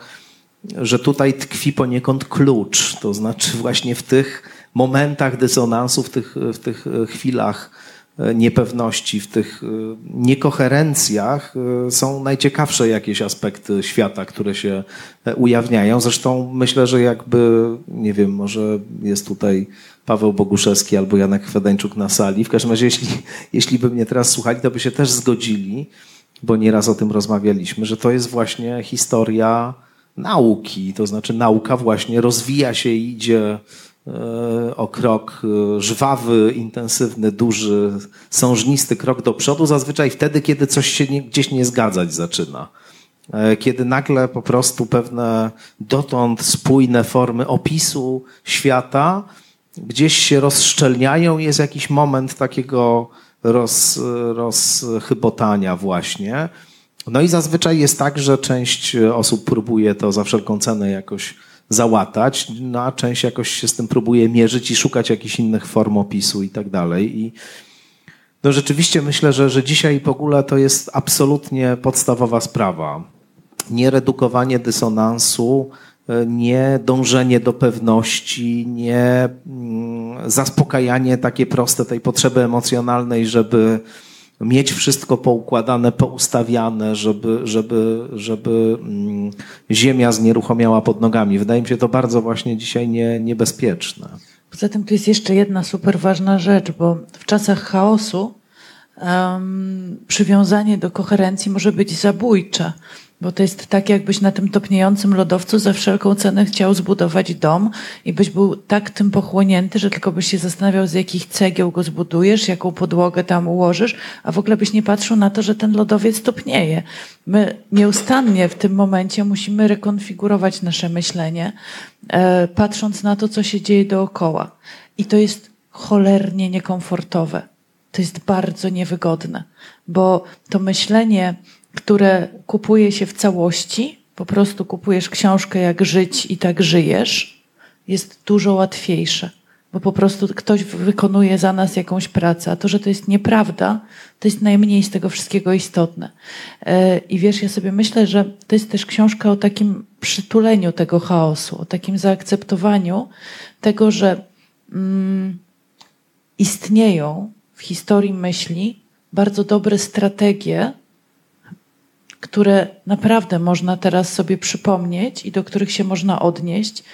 że tutaj tkwi poniekąd klucz, to znaczy właśnie w tych momentach dysonansu, w tych, w tych chwilach e, niepewności, w tych e, niekoherencjach e, są najciekawsze jakieś aspekty świata, które się ujawniają. Zresztą myślę, że jakby, nie wiem, może jest tutaj Paweł Boguszewski albo Janek Chwedeńczuk na sali. W każdym razie, jeśli, jeśli by mnie teraz słuchali, to by się też zgodzili, bo nieraz o tym rozmawialiśmy, że to jest właśnie historia nauki. To znaczy nauka właśnie rozwija się idzie E, o krok e, żwawy, intensywny, duży, sążnisty krok do przodu, zazwyczaj wtedy, kiedy coś się nie, gdzieś nie zgadzać zaczyna. E, kiedy nagle po prostu pewne dotąd spójne formy opisu świata gdzieś się rozszczelniają jest jakiś moment takiego roz, rozchybotania właśnie. No i zazwyczaj jest tak, że część osób próbuje to za wszelką cenę jakoś załatać, no a część jakoś się z tym próbuje mierzyć i szukać jakichś innych form opisu i tak dalej. I no rzeczywiście myślę, że, że dzisiaj w ogóle to jest absolutnie podstawowa sprawa. Nie redukowanie dysonansu, nie dążenie do pewności, nie mm, zaspokajanie takie proste tej potrzeby emocjonalnej, żeby mieć wszystko poukładane, poustawiane, żeby, żeby, żeby mm, ziemia znieruchomiała pod nogami. Wydaje mi się to bardzo właśnie dzisiaj nie, niebezpieczne. Poza tym tu jest jeszcze jedna super ważna rzecz, bo w czasach chaosu um, przywiązanie do koherencji może być zabójcze. Bo to jest tak, jakbyś na tym topniejącym lodowcu za wszelką cenę chciał zbudować dom i byś był tak tym pochłonięty, że tylko byś się zastanawiał, z jakich cegieł go zbudujesz, jaką podłogę tam ułożysz, a w ogóle byś nie patrzył na to, że ten lodowiec topnieje. My nieustannie w tym momencie musimy rekonfigurować nasze myślenie, e, patrząc na to, co się dzieje dookoła. I to jest cholernie niekomfortowe. To jest bardzo niewygodne, bo to myślenie, które kupuje się w całości, po prostu kupujesz książkę jak żyć i tak żyjesz, jest dużo łatwiejsze, bo po prostu ktoś wykonuje za nas jakąś pracę, a to, że to jest nieprawda, to jest najmniej z tego wszystkiego istotne. E, I wiesz, ja sobie myślę, że to jest też książka o takim przytuleniu tego chaosu, o takim zaakceptowaniu tego, że mm, istnieją w historii myśli bardzo dobre strategie, które naprawdę można teraz sobie przypomnieć i do których się można odnieść.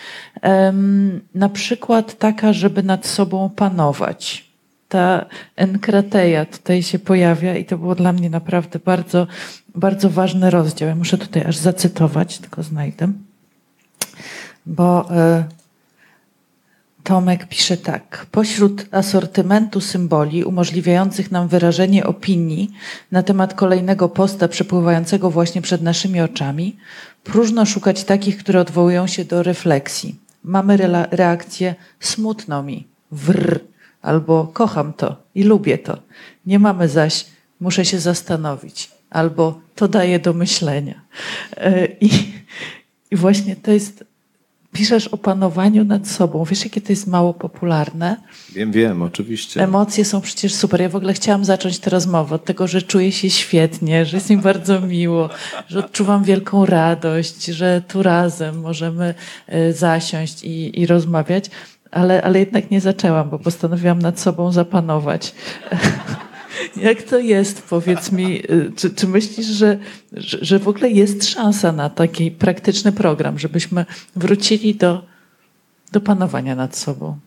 Na przykład taka, żeby nad sobą panować. Ta enkrateja tutaj się pojawia i to było dla mnie naprawdę bardzo, bardzo ważny rozdział. Ja muszę tutaj aż zacytować, tylko znajdę. Bo e, Tomek pisze tak. Pośród asortymentu symboli umożliwiających nam wyrażenie opinii na temat kolejnego posta przepływającego właśnie przed naszymi oczami, próżno szukać takich, które odwołują się do refleksji. Mamy reakcję smutno mi, wr, albo kocham to i lubię to. Nie mamy zaś muszę się zastanowić, albo to daje do myślenia. E, I, i właśnie to jest piszesz o panowaniu nad sobą. Wiesz, jakie to jest mało popularne? Wiem, wiem, oczywiście. Emocje są przecież super. Ja w ogóle chciałam zacząć tę rozmowę od tego, że czuję się świetnie, że jest mi bardzo miło, że odczuwam wielką radość, że tu razem możemy e, zasiąść i, i rozmawiać, ale, ale jednak nie zaczęłam, bo postanowiłam nad sobą zapanować. Jak to jest, powiedz mi, y, czy, czy myślisz, że, że w ogóle jest szansa na taki praktyczny program, żebyśmy wrócili do, do panowania nad sobą?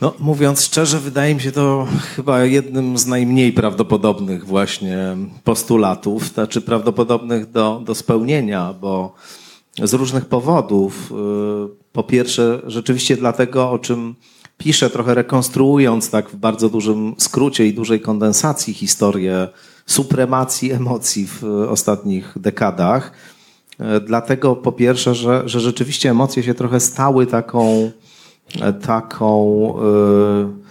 No, mówiąc szczerze, wydaje mi się to chyba jednym z najmniej prawdopodobnych właśnie postulatów, znaczy prawdopodobnych do, do spełnienia, bo z różnych powodów. Y, po pierwsze, rzeczywiście dlatego, o czym pisze, trochę rekonstruując tak w bardzo dużym skrócie i dużej kondensacji historię supremacji emocji w ostatnich dekadach. E, dlatego po pierwsze, że, że rzeczywiście emocje się trochę stały taką, e, taką e,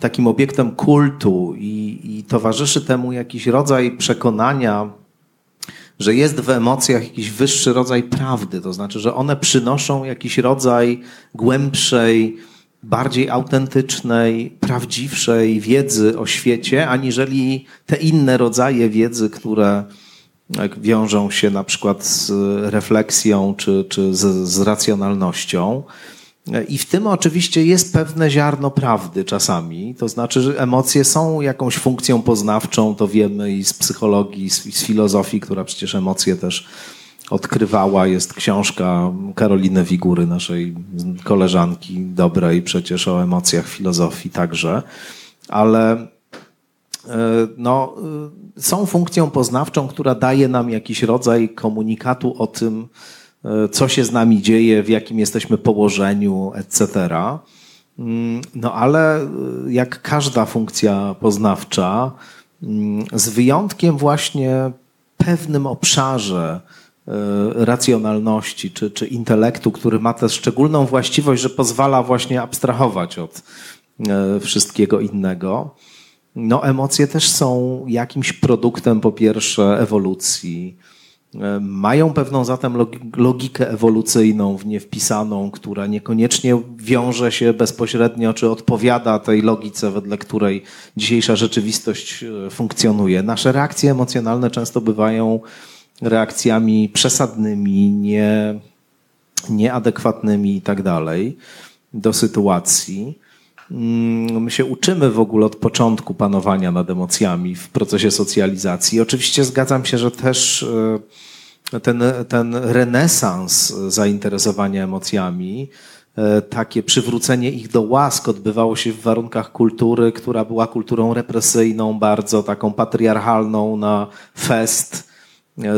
takim obiektem kultu i, i towarzyszy temu jakiś rodzaj przekonania, że jest w emocjach jakiś wyższy rodzaj prawdy, to znaczy, że one przynoszą jakiś rodzaj głębszej, bardziej autentycznej, prawdziwszej wiedzy o świecie, aniżeli te inne rodzaje wiedzy, które wiążą się na przykład z refleksją czy, czy z, z racjonalnością. I w tym oczywiście jest pewne ziarno prawdy czasami. To znaczy, że emocje są jakąś funkcją poznawczą, to wiemy i z psychologii, i z, z filozofii, która przecież emocje też odkrywała. Jest książka Karoliny Wigury, naszej koleżanki dobrej przecież o emocjach filozofii także. Ale e, no, e, są funkcją poznawczą, która daje nam jakiś rodzaj komunikatu o tym, e, co się z nami dzieje, w jakim jesteśmy położeniu, etc. Mm, no ale jak każda funkcja poznawcza, mm, z wyjątkiem właśnie pewnym obszarze, racjonalności czy, czy intelektu, który ma tę szczególną właściwość, że pozwala właśnie abstrahować od e, wszystkiego innego. No, emocje też są jakimś produktem, po pierwsze, ewolucji, E, mają pewną zatem logikę ewolucyjną w nie wpisaną, która niekoniecznie wiąże się bezpośrednio, czy odpowiada tej logice, wedle której dzisiejsza rzeczywistość e, funkcjonuje. Nasze reakcje emocjonalne często bywają reakcjami przesadnymi, nie, nieadekwatnymi i tak dalej do sytuacji. Mm, my się uczymy w ogóle od początku panowania nad emocjami w procesie socjalizacji. Oczywiście zgadzam się, że też e, ten, ten renesans zainteresowania emocjami, e, takie przywrócenie ich do łask odbywało się w warunkach kultury, która była kulturą represyjną, bardzo taką patriarchalną na fest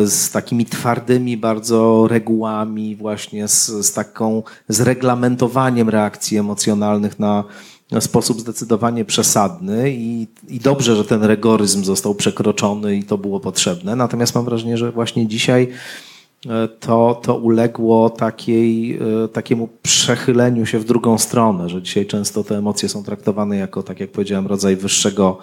z takimi twardymi bardzo regułami, właśnie z, z taką zreglamentowaniem reakcji emocjonalnych na, na sposób zdecydowanie przesadny i, i dobrze, że ten rygoryzm został przekroczony i to było potrzebne. Natomiast mam wrażenie, że właśnie dzisiaj e, to, to uległo takiej, e, takiemu przechyleniu się w drugą stronę, że dzisiaj często te emocje są traktowane jako, tak jak powiedziałem, rodzaj wyższego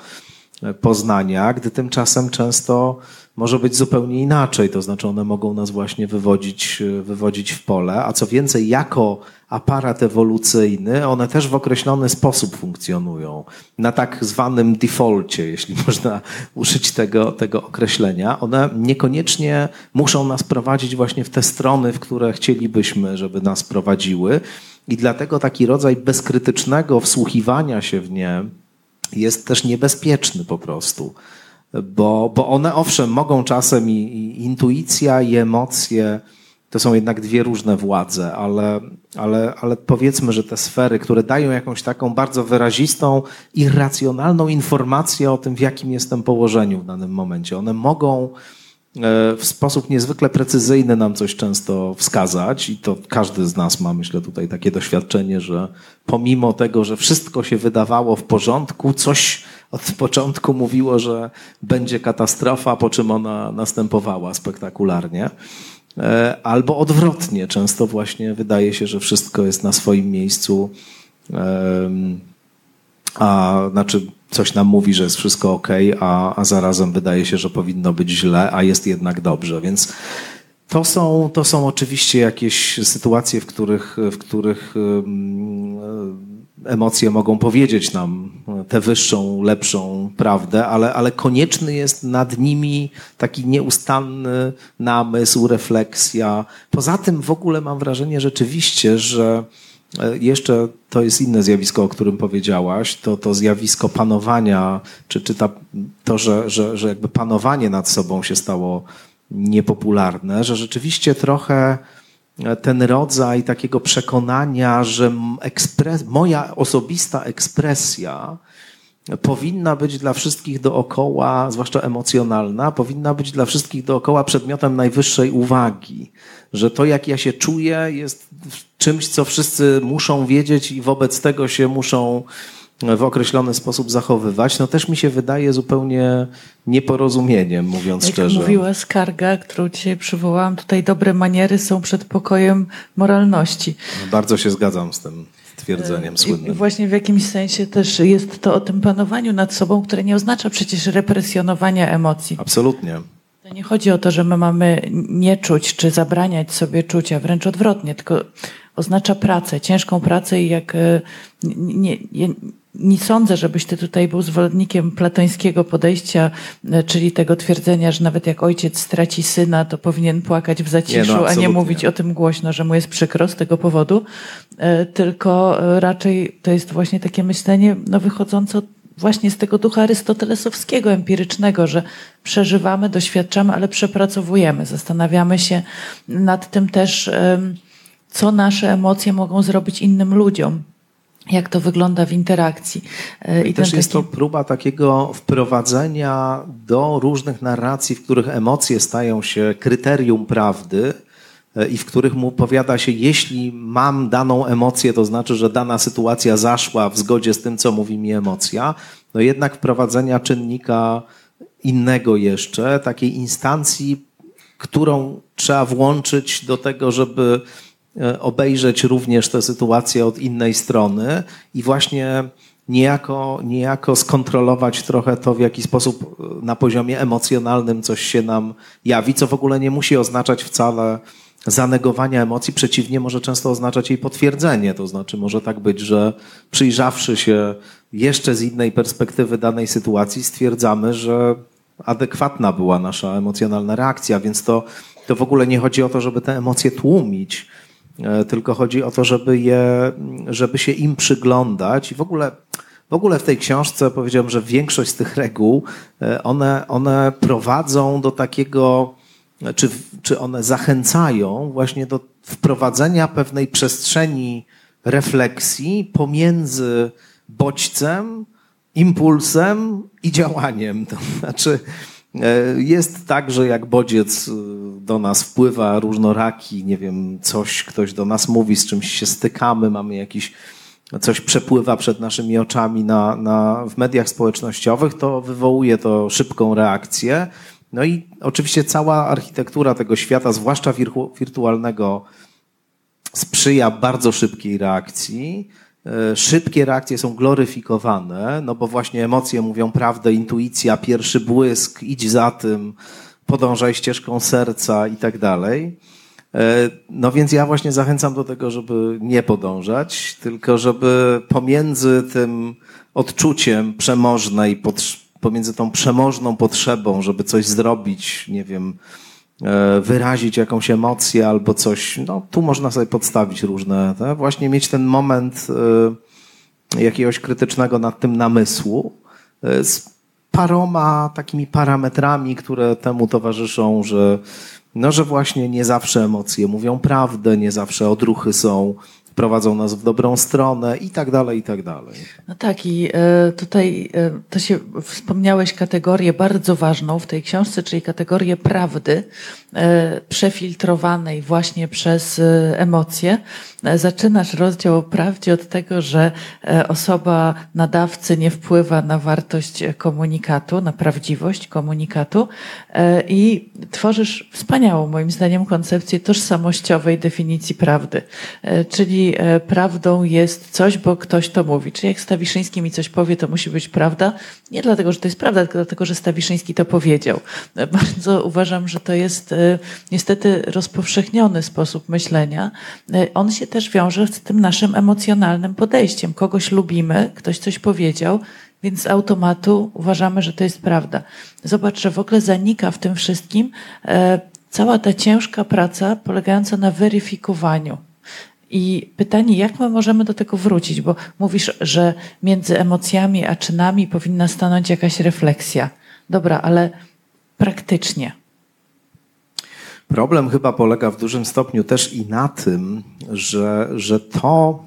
poznania, gdy tymczasem często może być zupełnie inaczej, to znaczy one mogą nas właśnie wywodzić, wywodzić w pole, a co więcej, jako aparat ewolucyjny, one też w określony sposób funkcjonują. Na tak zwanym defaulcie, jeśli można użyć tego, tego określenia. One niekoniecznie muszą nas prowadzić właśnie w te strony, w które chcielibyśmy, żeby nas prowadziły. I dlatego taki rodzaj bezkrytycznego wsłuchiwania się w nie jest też niebezpieczny po prostu bo, bo one owszem mogą czasem i, i intuicja i emocje to są jednak dwie różne władze, ale, ale, ale powiedzmy, że te sfery, które dają jakąś taką bardzo wyrazistą, irracjonalną informację o tym, w jakim jestem położeniu w danym momencie, one mogą w sposób niezwykle precyzyjny nam coś często wskazać i to każdy z nas ma, myślę, tutaj takie doświadczenie, że pomimo tego, że wszystko się wydawało w porządku, coś od początku mówiło, że będzie katastrofa, po czym ona następowała spektakularnie. E, albo odwrotnie, często właśnie wydaje się, że wszystko jest na swoim miejscu, a znaczy coś nam mówi, że jest wszystko ok, a, a zarazem wydaje się, że powinno być źle, a jest jednak dobrze. Więc to są, to są oczywiście jakieś sytuacje, w których, w których emocje mogą powiedzieć nam tę wyższą, lepszą prawdę, ale, ale konieczny jest nad nimi taki nieustanny namysł, refleksja. Poza tym w ogóle mam wrażenie rzeczywiście, że jeszcze to jest inne zjawisko, o którym powiedziałaś, to, to zjawisko panowania, czy, czy ta, to, że, że, że jakby panowanie nad sobą się stało niepopularne, że rzeczywiście trochę ten rodzaj takiego przekonania, że ekspres, moja osobista ekspresja powinna być dla wszystkich dookoła, zwłaszcza emocjonalna, powinna być dla wszystkich dookoła przedmiotem najwyższej uwagi. Że to, jak ja się czuję, jest czymś, co wszyscy muszą wiedzieć i wobec tego się muszą w określony sposób zachowywać, no też mi się wydaje zupełnie nieporozumieniem, mówiąc Jak szczerze. mówiła skarga, którą dzisiaj przywołałam, tutaj dobre maniery są przed pokojem moralności. No bardzo się zgadzam z tym twierdzeniem słynnym. I właśnie w jakimś sensie też jest to o tym panowaniu nad sobą, które nie oznacza przecież represjonowania emocji. Absolutnie. To nie chodzi o to, że my mamy nie czuć czy zabraniać sobie czucia, wręcz odwrotnie, tylko oznacza pracę, ciężką pracę i jak e, nie, nie, nie sądzę, żebyś ty tutaj był zwolennikiem platońskiego podejścia, e, czyli tego twierdzenia, że nawet jak ojciec straci syna, to powinien płakać w zaciszu, nie, no, a nie mówić o tym głośno, że mu jest przykro z tego powodu. E, tylko e, raczej to jest właśnie takie myślenie no, wychodzące właśnie z tego ducha arystotelesowskiego, empirycznego, że przeżywamy, doświadczamy, ale przepracowujemy. Zastanawiamy się nad tym też, co nasze emocje mogą zrobić innym ludziom jak to wygląda w interakcji. E, I, też taki... jest to próba takiego wprowadzenia do różnych narracji, w których emocje stają się kryterium prawdy e, i w których mu powiada się, jeśli mam daną emocję, to znaczy, że dana sytuacja zaszła w zgodzie z tym, co mówi mi emocja, no jednak wprowadzenia czynnika innego jeszcze, takiej instancji, którą trzeba włączyć do tego, żeby obejrzeć również tę sytuację od innej strony i właśnie niejako, niejako skontrolować trochę to, w jaki sposób na poziomie emocjonalnym coś się nam jawi, co w ogóle nie musi oznaczać wcale zanegowania emocji, przeciwnie, może często oznaczać jej potwierdzenie. To znaczy, może tak być, że przyjrzawszy się jeszcze z innej perspektywy danej sytuacji, stwierdzamy, że adekwatna była nasza emocjonalna reakcja, więc to, to w ogóle nie chodzi o to, żeby te emocje tłumić, e, tylko chodzi o to, żeby, je, żeby się im przyglądać i w ogóle. W ogóle w tej książce powiedziałem, że większość z tych reguł, e, one, one prowadzą do takiego, czy, czy one zachęcają właśnie do wprowadzenia pewnej przestrzeni refleksji pomiędzy bodźcem, impulsem i działaniem. To znaczy, e, jest tak, że jak bodziec e, do nas wpływa różnoraki, nie wiem, coś ktoś do nas mówi, z czymś się stykamy, mamy jakiś, coś przepływa przed naszymi oczami na, na, w mediach społecznościowych, to wywołuje to szybką reakcję. No i oczywiście cała architektura tego świata, zwłaszcza wirtualnego, sprzyja bardzo szybkiej reakcji. E, szybkie reakcje są gloryfikowane, no bo właśnie emocje mówią prawdę, intuicja, pierwszy błysk, idź za tym, podążaj ścieżką serca i tak dalej. E, no więc ja właśnie zachęcam do tego, żeby nie podążać, tylko żeby pomiędzy tym odczuciem przemożnej, pomiędzy tą przemożną potrzebą, żeby coś zrobić, nie wiem, wyrazić jakąś emocję albo coś, no tu można sobie podstawić różne, tak? właśnie mieć ten moment e, jakiegoś krytycznego nad tym namysłu e, z paroma takimi parametrami, które temu towarzyszą, że no, że właśnie nie zawsze emocje mówią prawdę, nie zawsze odruchy są prowadzą nas w dobrą stronę i tak dalej, i tak dalej. No tak, i e, tutaj e, to się wspomniałeś kategorię bardzo ważną w tej książce, czyli kategorię prawdy, e, przefiltrowanej właśnie przez emocje. Zaczynasz rozdział o prawdzie od tego, że osoba nadawcy nie wpływa na wartość komunikatu, na prawdziwość komunikatu i tworzysz wspaniałą, moim zdaniem, koncepcję tożsamościowej definicji prawdy, czyli E, prawdą jest coś, bo ktoś to mówi. Czyli jak Stawiszyński mi coś powie, to musi być prawda. Nie dlatego, że to jest prawda, tylko dlatego, że Stawiszyński to powiedział. E, bardzo uważam, że to jest e, niestety rozpowszechniony sposób myślenia. On się też wiąże z tym naszym emocjonalnym podejściem. Kogoś lubimy, ktoś coś powiedział, więc z automatu uważamy, że to jest prawda. Zobacz, że w ogóle zanika w tym wszystkim cała ta ciężka praca polegająca na weryfikowaniu. I pytanie, jak my możemy do tego wrócić? Bo mówisz, że między emocjami a czynami powinna stanąć jakaś refleksja. Dobra, ale praktycznie. Problem chyba polega w dużym stopniu też i na tym, że, że to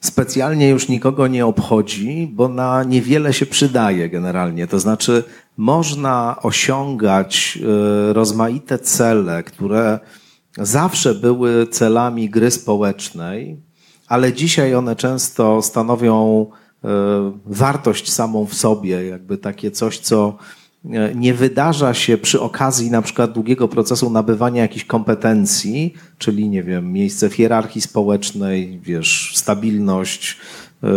specjalnie już nikogo nie obchodzi, bo na niewiele się przydaje generalnie. To znaczy, można osiągać e, rozmaite cele, które zawsze były celami gry społecznej, ale dzisiaj one często stanowią e, wartość samą w sobie, jakby takie coś, co nie wydarza się przy okazji na przykład długiego procesu nabywania jakichś kompetencji, czyli nie wiem, miejsce w hierarchii społecznej, wiesz, stabilność, e,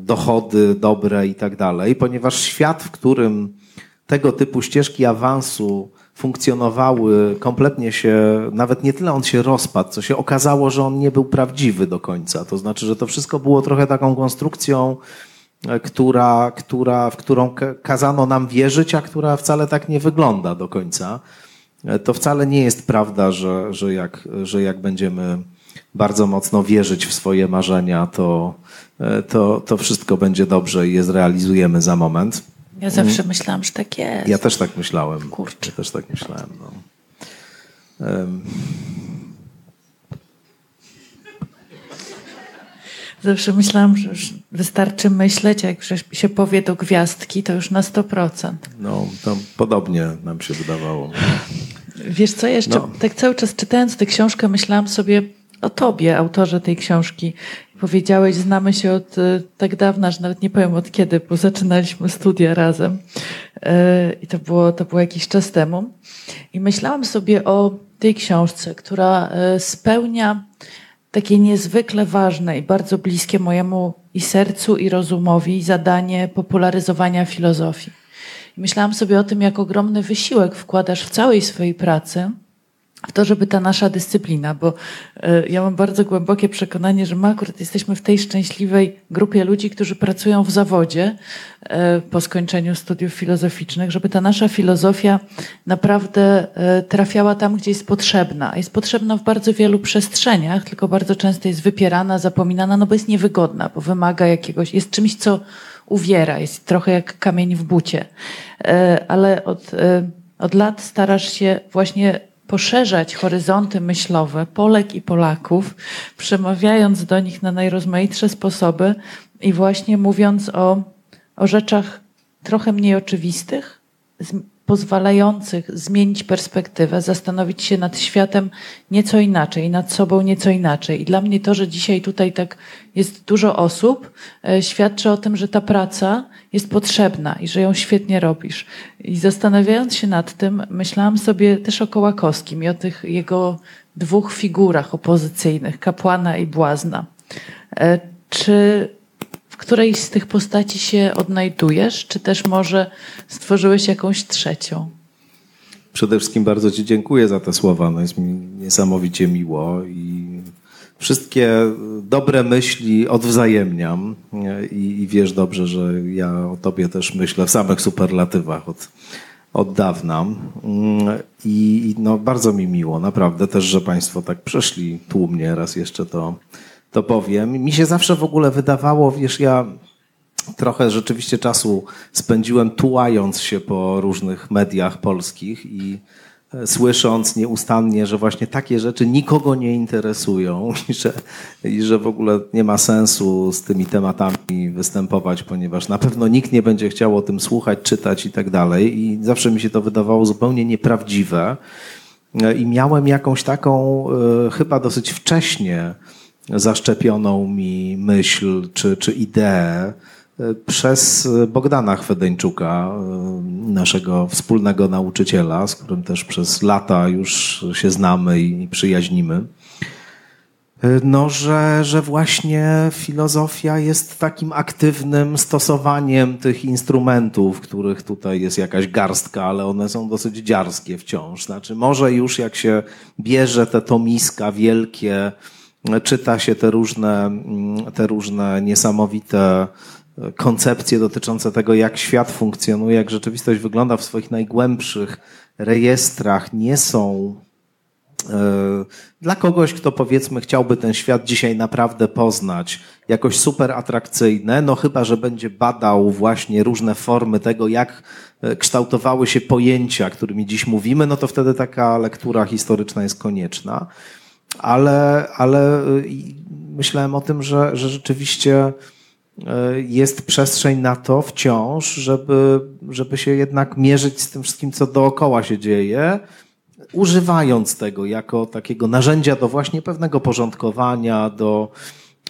dochody dobre i tak dalej, ponieważ świat, w którym tego typu ścieżki awansu funkcjonowały, kompletnie się, nawet nie tyle on się rozpadł, co się okazało, że on nie był prawdziwy do końca. To znaczy, że to wszystko było trochę taką konstrukcją, e, która, która, w którą kazano nam wierzyć, a która wcale tak nie wygląda do końca. E, to wcale nie jest prawda, że, że, jak, że jak będziemy bardzo mocno wierzyć w swoje marzenia, to, e, to, to wszystko będzie dobrze i je zrealizujemy za moment. Ja zawsze myślałam, że tak jest. Ja też tak myślałem. Kurczę. Ja też tak myślałem. No. Um. Zawsze myślałam, że już wystarczy myśleć, jak się powie do gwiazdki, to już na 100%. No, to podobnie nam się wydawało. Wiesz co, jeszcze no. tak cały czas czytając tę książkę myślałam sobie o tobie, autorze tej książki. Powiedziałeś, znamy się od e, tak dawna, że nawet nie powiem od kiedy, bo zaczynaliśmy studia razem. E, I to było, to było jakiś czas temu. I myślałam sobie o tej książce, która e, spełnia takie niezwykle ważne i bardzo bliskie mojemu i sercu, i rozumowi zadanie popularyzowania filozofii. Myślałam sobie o tym, jak ogromny wysiłek wkładasz w całej swojej pracy w to, żeby ta nasza dyscyplina, bo e, ja mam bardzo głębokie przekonanie, że my akurat jesteśmy w tej szczęśliwej grupie ludzi, którzy pracują w zawodzie e, po skończeniu studiów filozoficznych, żeby ta nasza filozofia naprawdę e, trafiała tam, gdzie jest potrzebna. Jest potrzebna w bardzo wielu przestrzeniach, tylko bardzo często jest wypierana, zapominana, no bo jest niewygodna, bo wymaga jakiegoś, jest czymś, co uwiera, jest trochę jak kamień w bucie. Ale od, od lat starasz się właśnie poszerzać horyzonty myślowe Polek i Polaków, przemawiając do nich na najrozmaitsze sposoby i właśnie mówiąc o, o rzeczach trochę mniej oczywistych, pozwalających zmienić perspektywę, zastanowić się nad światem nieco inaczej, nad sobą nieco inaczej. I dla mnie to, że dzisiaj tutaj tak jest dużo osób, e, świadczy o tym, że ta praca jest potrzebna i że ją świetnie robisz. I zastanawiając się nad tym, myślałam sobie też o Kołakowskim i o tych jego dwóch figurach opozycyjnych, kapłana i błazna. E, czy której z tych postaci się odnajdujesz, czy też może stworzyłeś jakąś trzecią? Przede wszystkim bardzo Ci dziękuję za te słowa. No jest mi niesamowicie miło i wszystkie dobre myśli odwzajemniam i, i wiesz dobrze, że ja o Tobie też myślę w samych superlatywach od, od dawna. I no, bardzo mi miło, naprawdę też, że Państwo tak przeszli tłumnie, raz jeszcze to to powiem. Mi się zawsze w ogóle wydawało, wiesz, ja trochę rzeczywiście czasu spędziłem tułając się po różnych mediach polskich i e, słysząc nieustannie, że właśnie takie rzeczy nikogo nie interesują i że, i że w ogóle nie ma sensu z tymi tematami występować, ponieważ na pewno nikt nie będzie chciał o tym słuchać, czytać i tak dalej. I zawsze mi się to wydawało zupełnie nieprawdziwe. E, I miałem jakąś taką, e, chyba dosyć wcześnie, zaszczepioną mi myśl czy, czy ideę e, przez Bogdana Chwedeńczuka, e, naszego wspólnego nauczyciela, z którym też przez lata już się znamy i przyjaźnimy. E, no, że, że właśnie filozofia jest takim aktywnym stosowaniem tych instrumentów, których tutaj jest jakaś garstka, ale one są dosyć dziarskie wciąż. Znaczy, może już jak się bierze te tomiska wielkie, czyta się te różne, mm, te różne niesamowite e, koncepcje dotyczące tego, jak świat funkcjonuje, jak rzeczywistość wygląda w swoich najgłębszych rejestrach, nie są e, dla kogoś, kto powiedzmy chciałby ten świat dzisiaj naprawdę poznać, jakoś super atrakcyjne, no chyba, że będzie badał właśnie różne formy tego, jak e, kształtowały się pojęcia, którymi dziś mówimy, no to wtedy taka lektura historyczna jest konieczna ale, ale y, myślałem o tym, że, że rzeczywiście y, jest przestrzeń na to wciąż, żeby, żeby się jednak mierzyć z tym wszystkim, co dookoła się dzieje, używając tego jako takiego narzędzia do właśnie pewnego porządkowania, do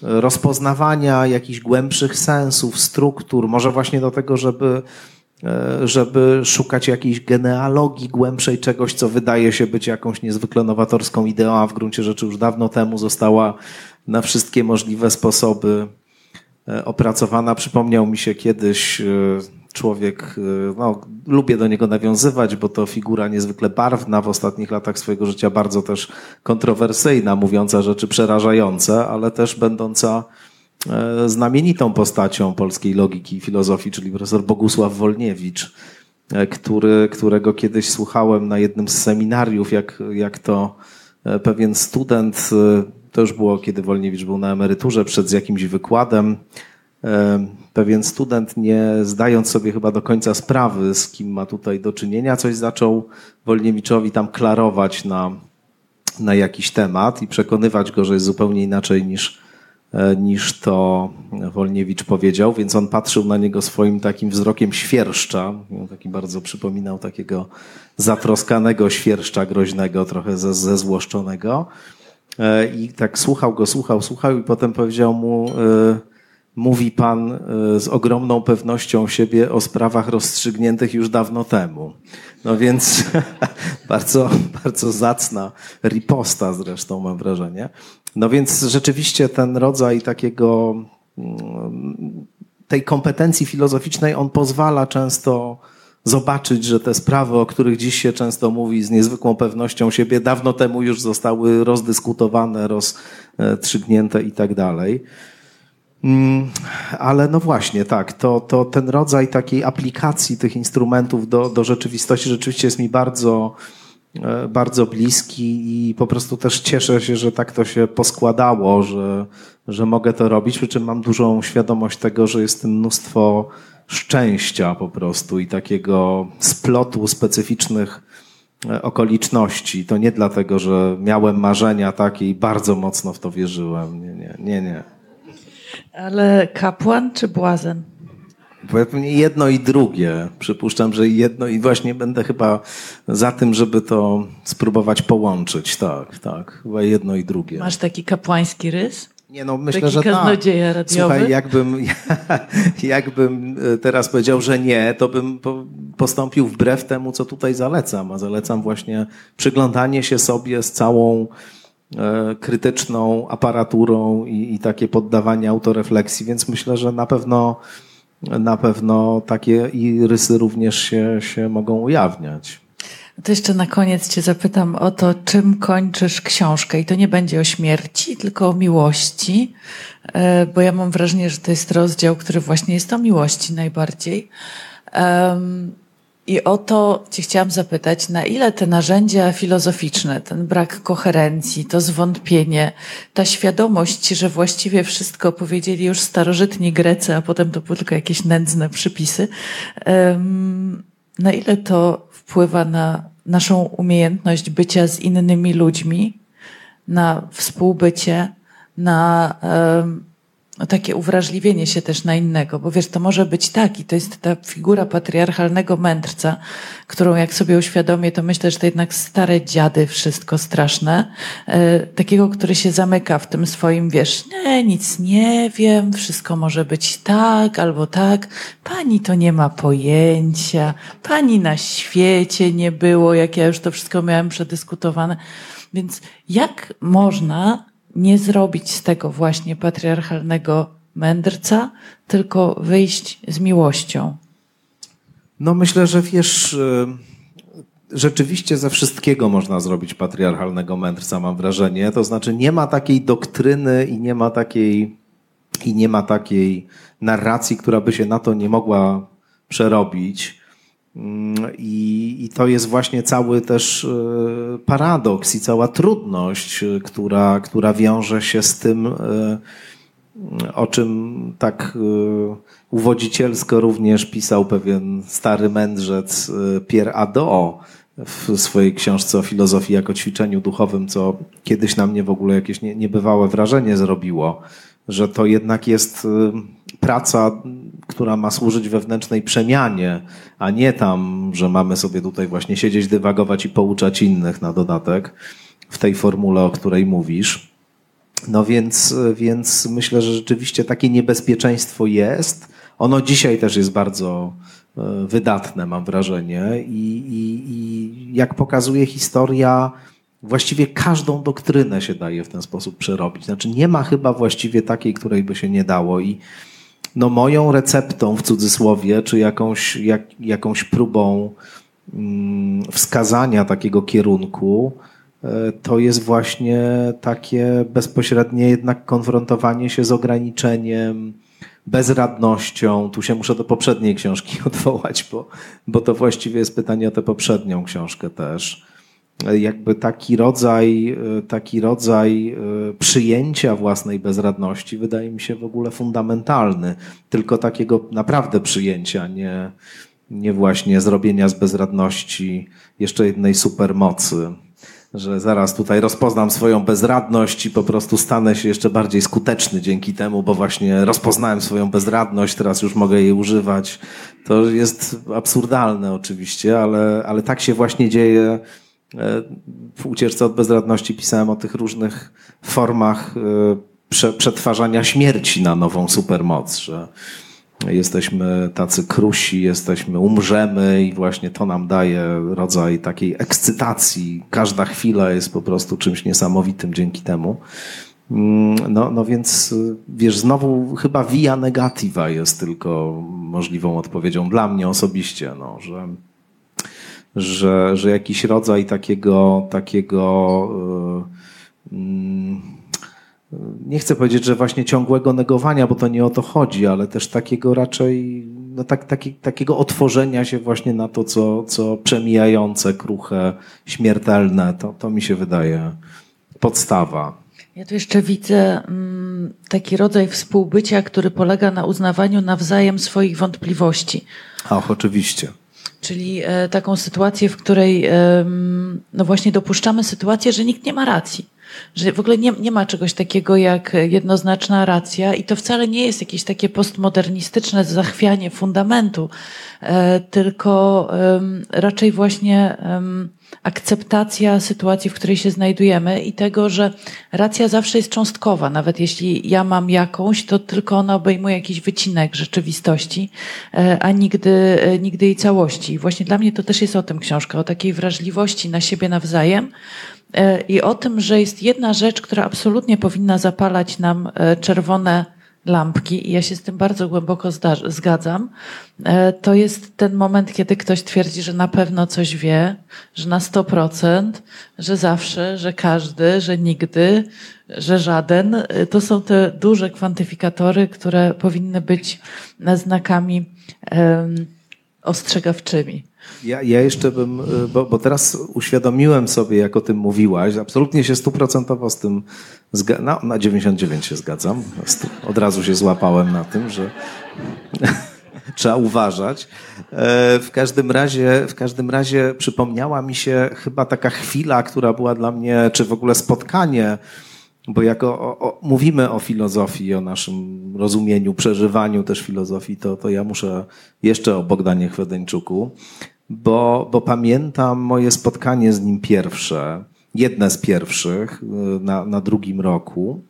rozpoznawania jakichś głębszych sensów, struktur, może właśnie do tego, żeby żeby szukać jakiejś genealogii głębszej czegoś, co wydaje się być jakąś niezwykle nowatorską ideą, a w gruncie rzeczy już dawno temu została na wszystkie możliwe sposoby e, opracowana. Przypomniał mi się kiedyś e, człowiek, no, lubię do niego nawiązywać, bo to figura niezwykle barwna, w ostatnich latach swojego życia bardzo też kontrowersyjna, mówiąca rzeczy przerażające, ale też będąca E, znamienitą postacią polskiej logiki i filozofii, czyli profesor Bogusław Wolniewicz, e, który, którego kiedyś słuchałem na jednym z seminariów, jak, jak to e, pewien student, to już było kiedy Wolniewicz był na emeryturze, przed jakimś wykładem, pewien student, nie zdając sobie chyba do końca sprawy, z kim ma tutaj do czynienia, coś zaczął Wolniewiczowi tam klarować na, na jakiś temat i przekonywać go, że jest zupełnie inaczej niż E, niż to Wolniewicz powiedział, więc on patrzył na niego swoim takim wzrokiem świerszcza. Taki bardzo przypominał takiego zatroskanego świerszcza groźnego, trochę zezłoszczonego. E, I tak słuchał go, słuchał, słuchał i potem powiedział mu, e, mówi pan z ogromną pewnością siebie o sprawach rozstrzygniętych już dawno temu. No więc bardzo, bardzo zacna riposta zresztą mam wrażenie. No więc rzeczywiście ten rodzaj takiego tej kompetencji filozoficznej on pozwala często zobaczyć, że te sprawy, o których dziś się często mówi z niezwykłą pewnością siebie, dawno temu już zostały rozdyskutowane, rozstrzygnięte i tak dalej. Mm, ale no właśnie, tak, to, to ten rodzaj takiej aplikacji tych instrumentów do, do rzeczywistości rzeczywiście jest mi bardzo, e, bardzo bliski i po prostu też cieszę się, że tak to się poskładało, że, że mogę to robić, przy czym mam dużą świadomość tego, że jest tym mnóstwo szczęścia po prostu i takiego splotu specyficznych e, okoliczności. To nie dlatego, że miałem marzenia takie i bardzo mocno w to wierzyłem. Nie, nie, nie. nie. Ale kapłan czy błazen? Pewnie jedno i drugie. Przypuszczam, że jedno i właśnie będę chyba za tym, żeby to spróbować połączyć. Tak, tak. Chyba jedno i drugie. Masz taki kapłański rys? Nie, no myślę, Taki że tak. Słuchaj, jakbym, jakbym e, teraz powiedział, że nie, to bym postąpił wbrew temu, co tutaj zalecam. A zalecam właśnie przyglądanie się sobie z całą e, krytyczną aparaturą i, i takie poddawanie autorefleksji, więc myślę, że na pewno na pewno takie i rysy również się, się mogą ujawniać. To jeszcze na koniec Cię zapytam o to, czym kończysz książkę. I to nie będzie o śmierci, tylko o miłości, e, bo ja mam wrażenie, że to jest rozdział, który właśnie jest o miłości najbardziej. I o to Cię chciałam zapytać, na ile te narzędzia filozoficzne, ten brak koherencji, to zwątpienie, ta świadomość, że właściwie wszystko powiedzieli już starożytni Grecy, a potem to były tylko jakieś nędzne przypisy, na ile to wpływa na naszą umiejętność bycia z innymi ludźmi, na współbycie, na takie uwrażliwienie się też na innego, bo wiesz, to może być tak i to jest ta figura patriarchalnego mędrca, którą jak sobie uświadomię, to myślę, że to jednak stare dziady, wszystko straszne, e, takiego, który się zamyka w tym swoim, wiesz, nie, nic nie wiem, wszystko może być tak albo tak, pani to nie ma pojęcia, pani na świecie nie było, jak ja już to wszystko miałem przedyskutowane. Więc jak można nie zrobić z tego właśnie patriarchalnego mędrca, tylko wyjść z miłością? No myślę, że wiesz, y, rzeczywiście ze wszystkiego można zrobić patriarchalnego mędrca, mam wrażenie. To znaczy nie ma takiej doktryny i nie ma takiej, i nie ma takiej narracji, która by się na to nie mogła przerobić. Mm, I, I, to jest właśnie cały też e, paradoks i cała trudność, e, która, która wiąże się z tym, e, o czym tak uwodzicielsko również pisał pewien stary mędrzec Pierre Adot w swojej książce o filozofii jako ćwiczeniu duchowym, co kiedyś na mnie w ogóle jakieś niebywałe wrażenie zrobiło, że to jednak jest praca która ma służyć wewnętrznej przemianie, a nie tam, że mamy sobie tutaj właśnie siedzieć, dywagować i pouczać innych na dodatek w tej formule, o której mówisz. No więc, więc myślę, że rzeczywiście takie niebezpieczeństwo jest. Ono dzisiaj też jest bardzo e, wydatne, mam wrażenie. I, i, i jak pokazuje historia, właściwie każdą doktrynę się daje w ten sposób przerobić. Znaczy nie ma chyba właściwie takiej, której by się nie dało. I no moją receptą w cudzysłowie, czy jakąś, jak, jakąś próbą mm, wskazania takiego kierunku, e, to jest właśnie takie bezpośrednie jednak konfrontowanie się z ograniczeniem, bezradnością. Tu się muszę do poprzedniej książki odwołać, bo, bo to właściwie jest pytanie o tę poprzednią książkę też jakby taki rodzaj, taki rodzaj e, przyjęcia własnej bezradności wydaje mi się w ogóle fundamentalny. Tylko takiego naprawdę przyjęcia, nie, nie właśnie zrobienia z bezradności jeszcze jednej supermocy. Że zaraz tutaj rozpoznam swoją bezradność i po prostu stanę się jeszcze bardziej skuteczny dzięki temu, bo właśnie rozpoznałem swoją bezradność, teraz już mogę jej używać. To jest absurdalne oczywiście, ale, ale tak się właśnie dzieje w ucieczce od bezradności pisałem o tych różnych formach e, przetwarzania śmierci na nową supermoc, że jesteśmy tacy krusi, jesteśmy, umrzemy i właśnie to nam daje rodzaj takiej ekscytacji. Każda chwila jest po prostu czymś niesamowitym dzięki temu. Mm, no, no więc wiesz, znowu chyba via negativa jest tylko możliwą odpowiedzią dla mnie osobiście, no, że, że, że jakiś rodzaj takiego, takiego yy, yy, nie chcę powiedzieć, że właśnie ciągłego negowania, bo to nie o to chodzi, ale też takiego raczej no tak, taki, takiego otworzenia się właśnie na to, co, co przemijające, kruche, śmiertelne, to, to mi się wydaje podstawa. Ja tu jeszcze widzę mm, taki rodzaj współbycia, który polega na uznawaniu nawzajem swoich wątpliwości. Ach, oczywiście. Czyli e, taką sytuację, w której no właśnie dopuszczamy sytuację, że nikt nie ma racji. Że w ogóle nie, nie ma czegoś takiego jak jednoznaczna racja i to wcale nie jest jakieś takie postmodernistyczne zachwianie fundamentu, e, tylko raczej właśnie akceptacja sytuacji, w której się znajdujemy i tego, że racja zawsze jest cząstkowa. Nawet jeśli ja mam jakąś, to tylko ona obejmuje jakiś wycinek rzeczywistości, e, a nigdy, e, nigdy jej całości. I właśnie dla mnie to też jest o tym książka, o takiej wrażliwości na siebie nawzajem, E, i o tym, że jest jedna rzecz, która absolutnie powinna zapalać nam czerwone lampki, i ja się z tym bardzo głęboko zgadzam, e, to jest ten moment, kiedy ktoś twierdzi, że na pewno coś wie, że na 100%, że zawsze, że każdy, że nigdy, że żaden. To są te duże kwantyfikatory, które powinny być znakami um, ostrzegawczymi. Ja, ja jeszcze bym, y, bo, bo teraz uświadomiłem sobie, jak o tym mówiłaś, absolutnie się stuprocentowo z tym, zga- no, na 99 się zgadzam. Od razu się złapałem na tym, że trzeba uważać. E, w każdym razie, w każdym razie przypomniała mi się chyba taka chwila, która była dla mnie, czy w ogóle spotkanie, bo jak o, o, mówimy o filozofii, o naszym rozumieniu, przeżywaniu też filozofii, to, to ja muszę jeszcze o Bogdanie Chwedeńczuku bo, bo pamiętam moje spotkanie z nim pierwsze, jedne z pierwszych y, na, na drugim roku,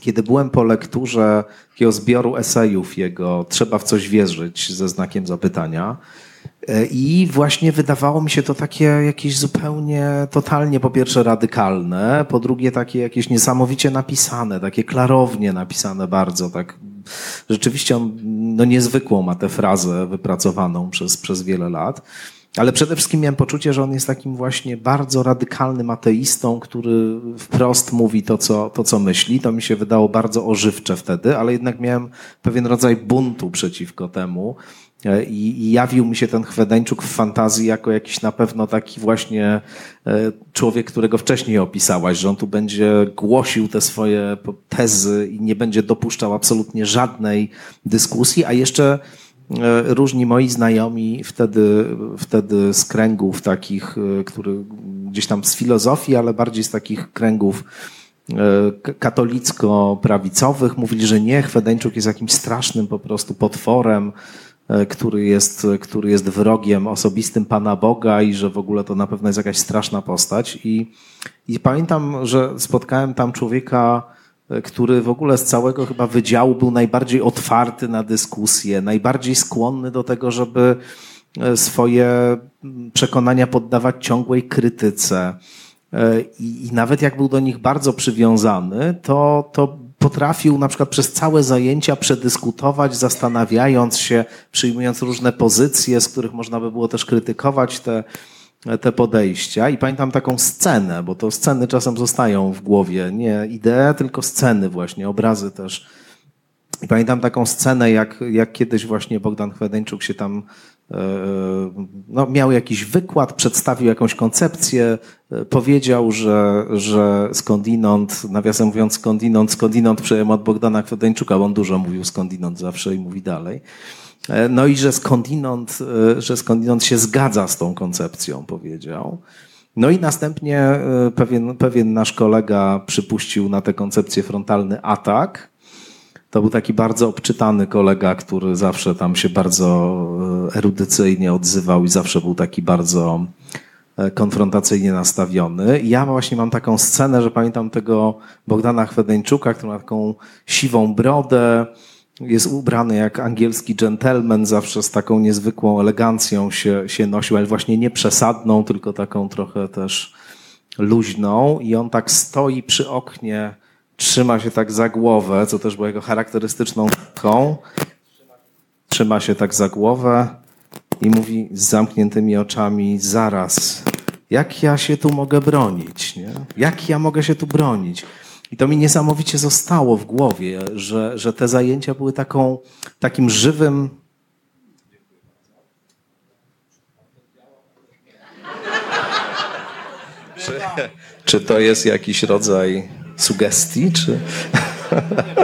kiedy byłem po lekturze takiego zbioru esejów jego Trzeba w coś wierzyć ze znakiem zapytania. Y, I właśnie wydawało mi się to takie jakieś zupełnie, totalnie po pierwsze radykalne, po drugie takie jakieś niesamowicie napisane, takie klarownie napisane bardzo, tak rzeczywiście on no, niezwykłą ma tę frazę wypracowaną przez, przez wiele lat. Ale przede wszystkim miałem poczucie, że on jest takim właśnie bardzo radykalnym ateistą, który wprost mówi to co, to, co myśli. To mi się wydało bardzo ożywcze wtedy, ale jednak miałem pewien rodzaj buntu przeciwko temu. E, I, jawił mi się ten Chwedeńczuk w fantazji jako jakiś na pewno taki właśnie e, człowiek, którego wcześniej opisałaś, że on tu będzie głosił te swoje tezy i nie będzie dopuszczał absolutnie żadnej dyskusji, a jeszcze e, różni moi znajomi wtedy, wtedy z kręgów takich, który gdzieś tam z filozofii, ale bardziej z takich kręgów katolicko-prawicowych mówili, że nie, Chwedeńczuk jest jakimś strasznym po prostu potworem, który jest, który jest wrogiem osobistym Pana Boga i że w ogóle to na pewno jest jakaś straszna postać. I, i pamiętam, że spotkałem tam człowieka, e, który w ogóle z całego chyba wydziału był najbardziej otwarty na dyskusję, najbardziej skłonny do tego, żeby e, swoje przekonania poddawać ciągłej krytyce. I, I, nawet jak był do nich bardzo przywiązany, to, to potrafił na przykład przez całe zajęcia przedyskutować, zastanawiając się, przyjmując różne pozycje, z których można by było też krytykować te, te podejścia. I pamiętam taką scenę, bo to sceny czasem zostają w głowie, nie idee, tylko sceny właśnie, obrazy też. I pamiętam taką scenę, jak, jak kiedyś właśnie Bogdan Chwedeńczuk się tam no, miał jakiś wykład, przedstawił jakąś koncepcję, e, powiedział, że, że skądinąd, nawiasem mówiąc skądinąd, skądinąd przejął od Bogdana Kwedeńczuka, bo on dużo mówił skądinąd zawsze i mówi dalej. E, no i że skądinąd, że skądinąd się zgadza z tą koncepcją, powiedział. No i następnie pewien, pewien nasz kolega przypuścił na tę koncepcję frontalny atak, to był taki bardzo obczytany kolega, który zawsze tam się bardzo e, erudycyjnie odzywał i zawsze był taki bardzo e, konfrontacyjnie nastawiony. Ja właśnie mam taką scenę, że pamiętam tego Bogdana Chwedeńczuka, który ma taką siwą brodę, jest ubrany jak angielski gentleman, zawsze z taką niezwykłą elegancją się, się nosił, ale właśnie nie przesadną, tylko taką trochę też luźną. I on tak stoi przy oknie trzyma się tak za głowę, co też było jego charakterystyczną cechą. Trzyma się tak za głowę i mówi z zamkniętymi oczami: Zaraz, jak ja się tu mogę bronić? Nie? Jak ja mogę się tu bronić? I to mi niesamowicie zostało w głowie, że, że te zajęcia były taką, takim żywym. Czy, czy to jest jakiś rodzaj sugestii? Czy...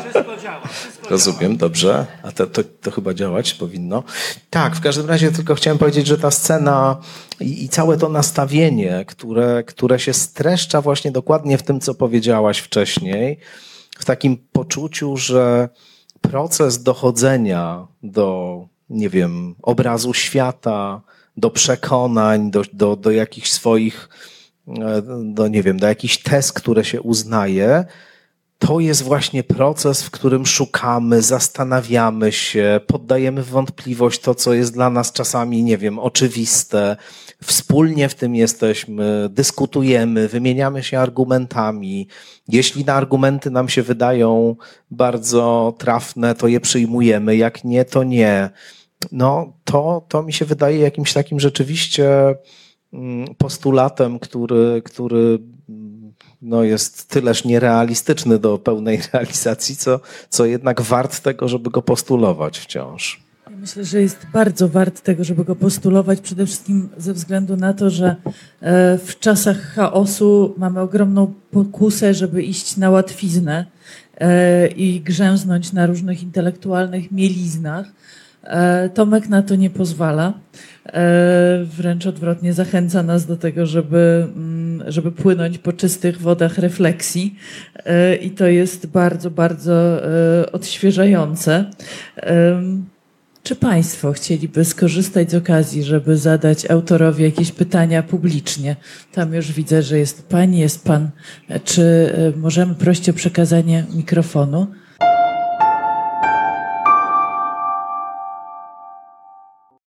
Wszystko działa. Rozumiem, dobrze. A to, to, to, chyba działać powinno. Tak, w każdym razie tylko chciałem powiedzieć, że ta scena i, i, całe to nastawienie, które, które się streszcza właśnie dokładnie w tym, co powiedziałaś wcześniej, w takim poczuciu, że proces dochodzenia do, nie wiem, obrazu świata, do przekonań, do, do, do jakichś swoich, e, do, nie wiem, do jakichś test, które się uznaje, to jest właśnie proces, w którym szukamy, zastanawiamy się, poddajemy wątpliwość to, co jest dla nas czasami, nie wiem, oczywiste. Wspólnie w tym jesteśmy, dyskutujemy, wymieniamy się argumentami. Jeśli na argumenty nam się wydają bardzo trafne, to je przyjmujemy, jak nie, to nie. No, to, to mi się wydaje jakimś takim rzeczywiście postulatem, który, który no jest tyleż nierealistyczny do pełnej realizacji, co, co jednak wart tego, żeby go postulować wciąż. Ja myślę, że jest bardzo wart tego, żeby go postulować, przede wszystkim ze względu na to, że e, w czasach chaosu mamy ogromną pokusę, żeby iść na łatwiznę e, i grzęznąć na różnych intelektualnych mieliznach. E, Tomek na to nie pozwala. Wręcz odwrotnie zachęca nas do tego, żeby mm, żeby płynąć po czystych wodach refleksji e, i to jest bardzo, bardzo e, odświeżające. Czy Państwo chcieliby skorzystać z okazji, żeby zadać autorowi jakieś pytania publicznie? Tam już widzę, że jest Pani, jest Pan. Czy e, możemy prosić o przekazanie mikrofonu?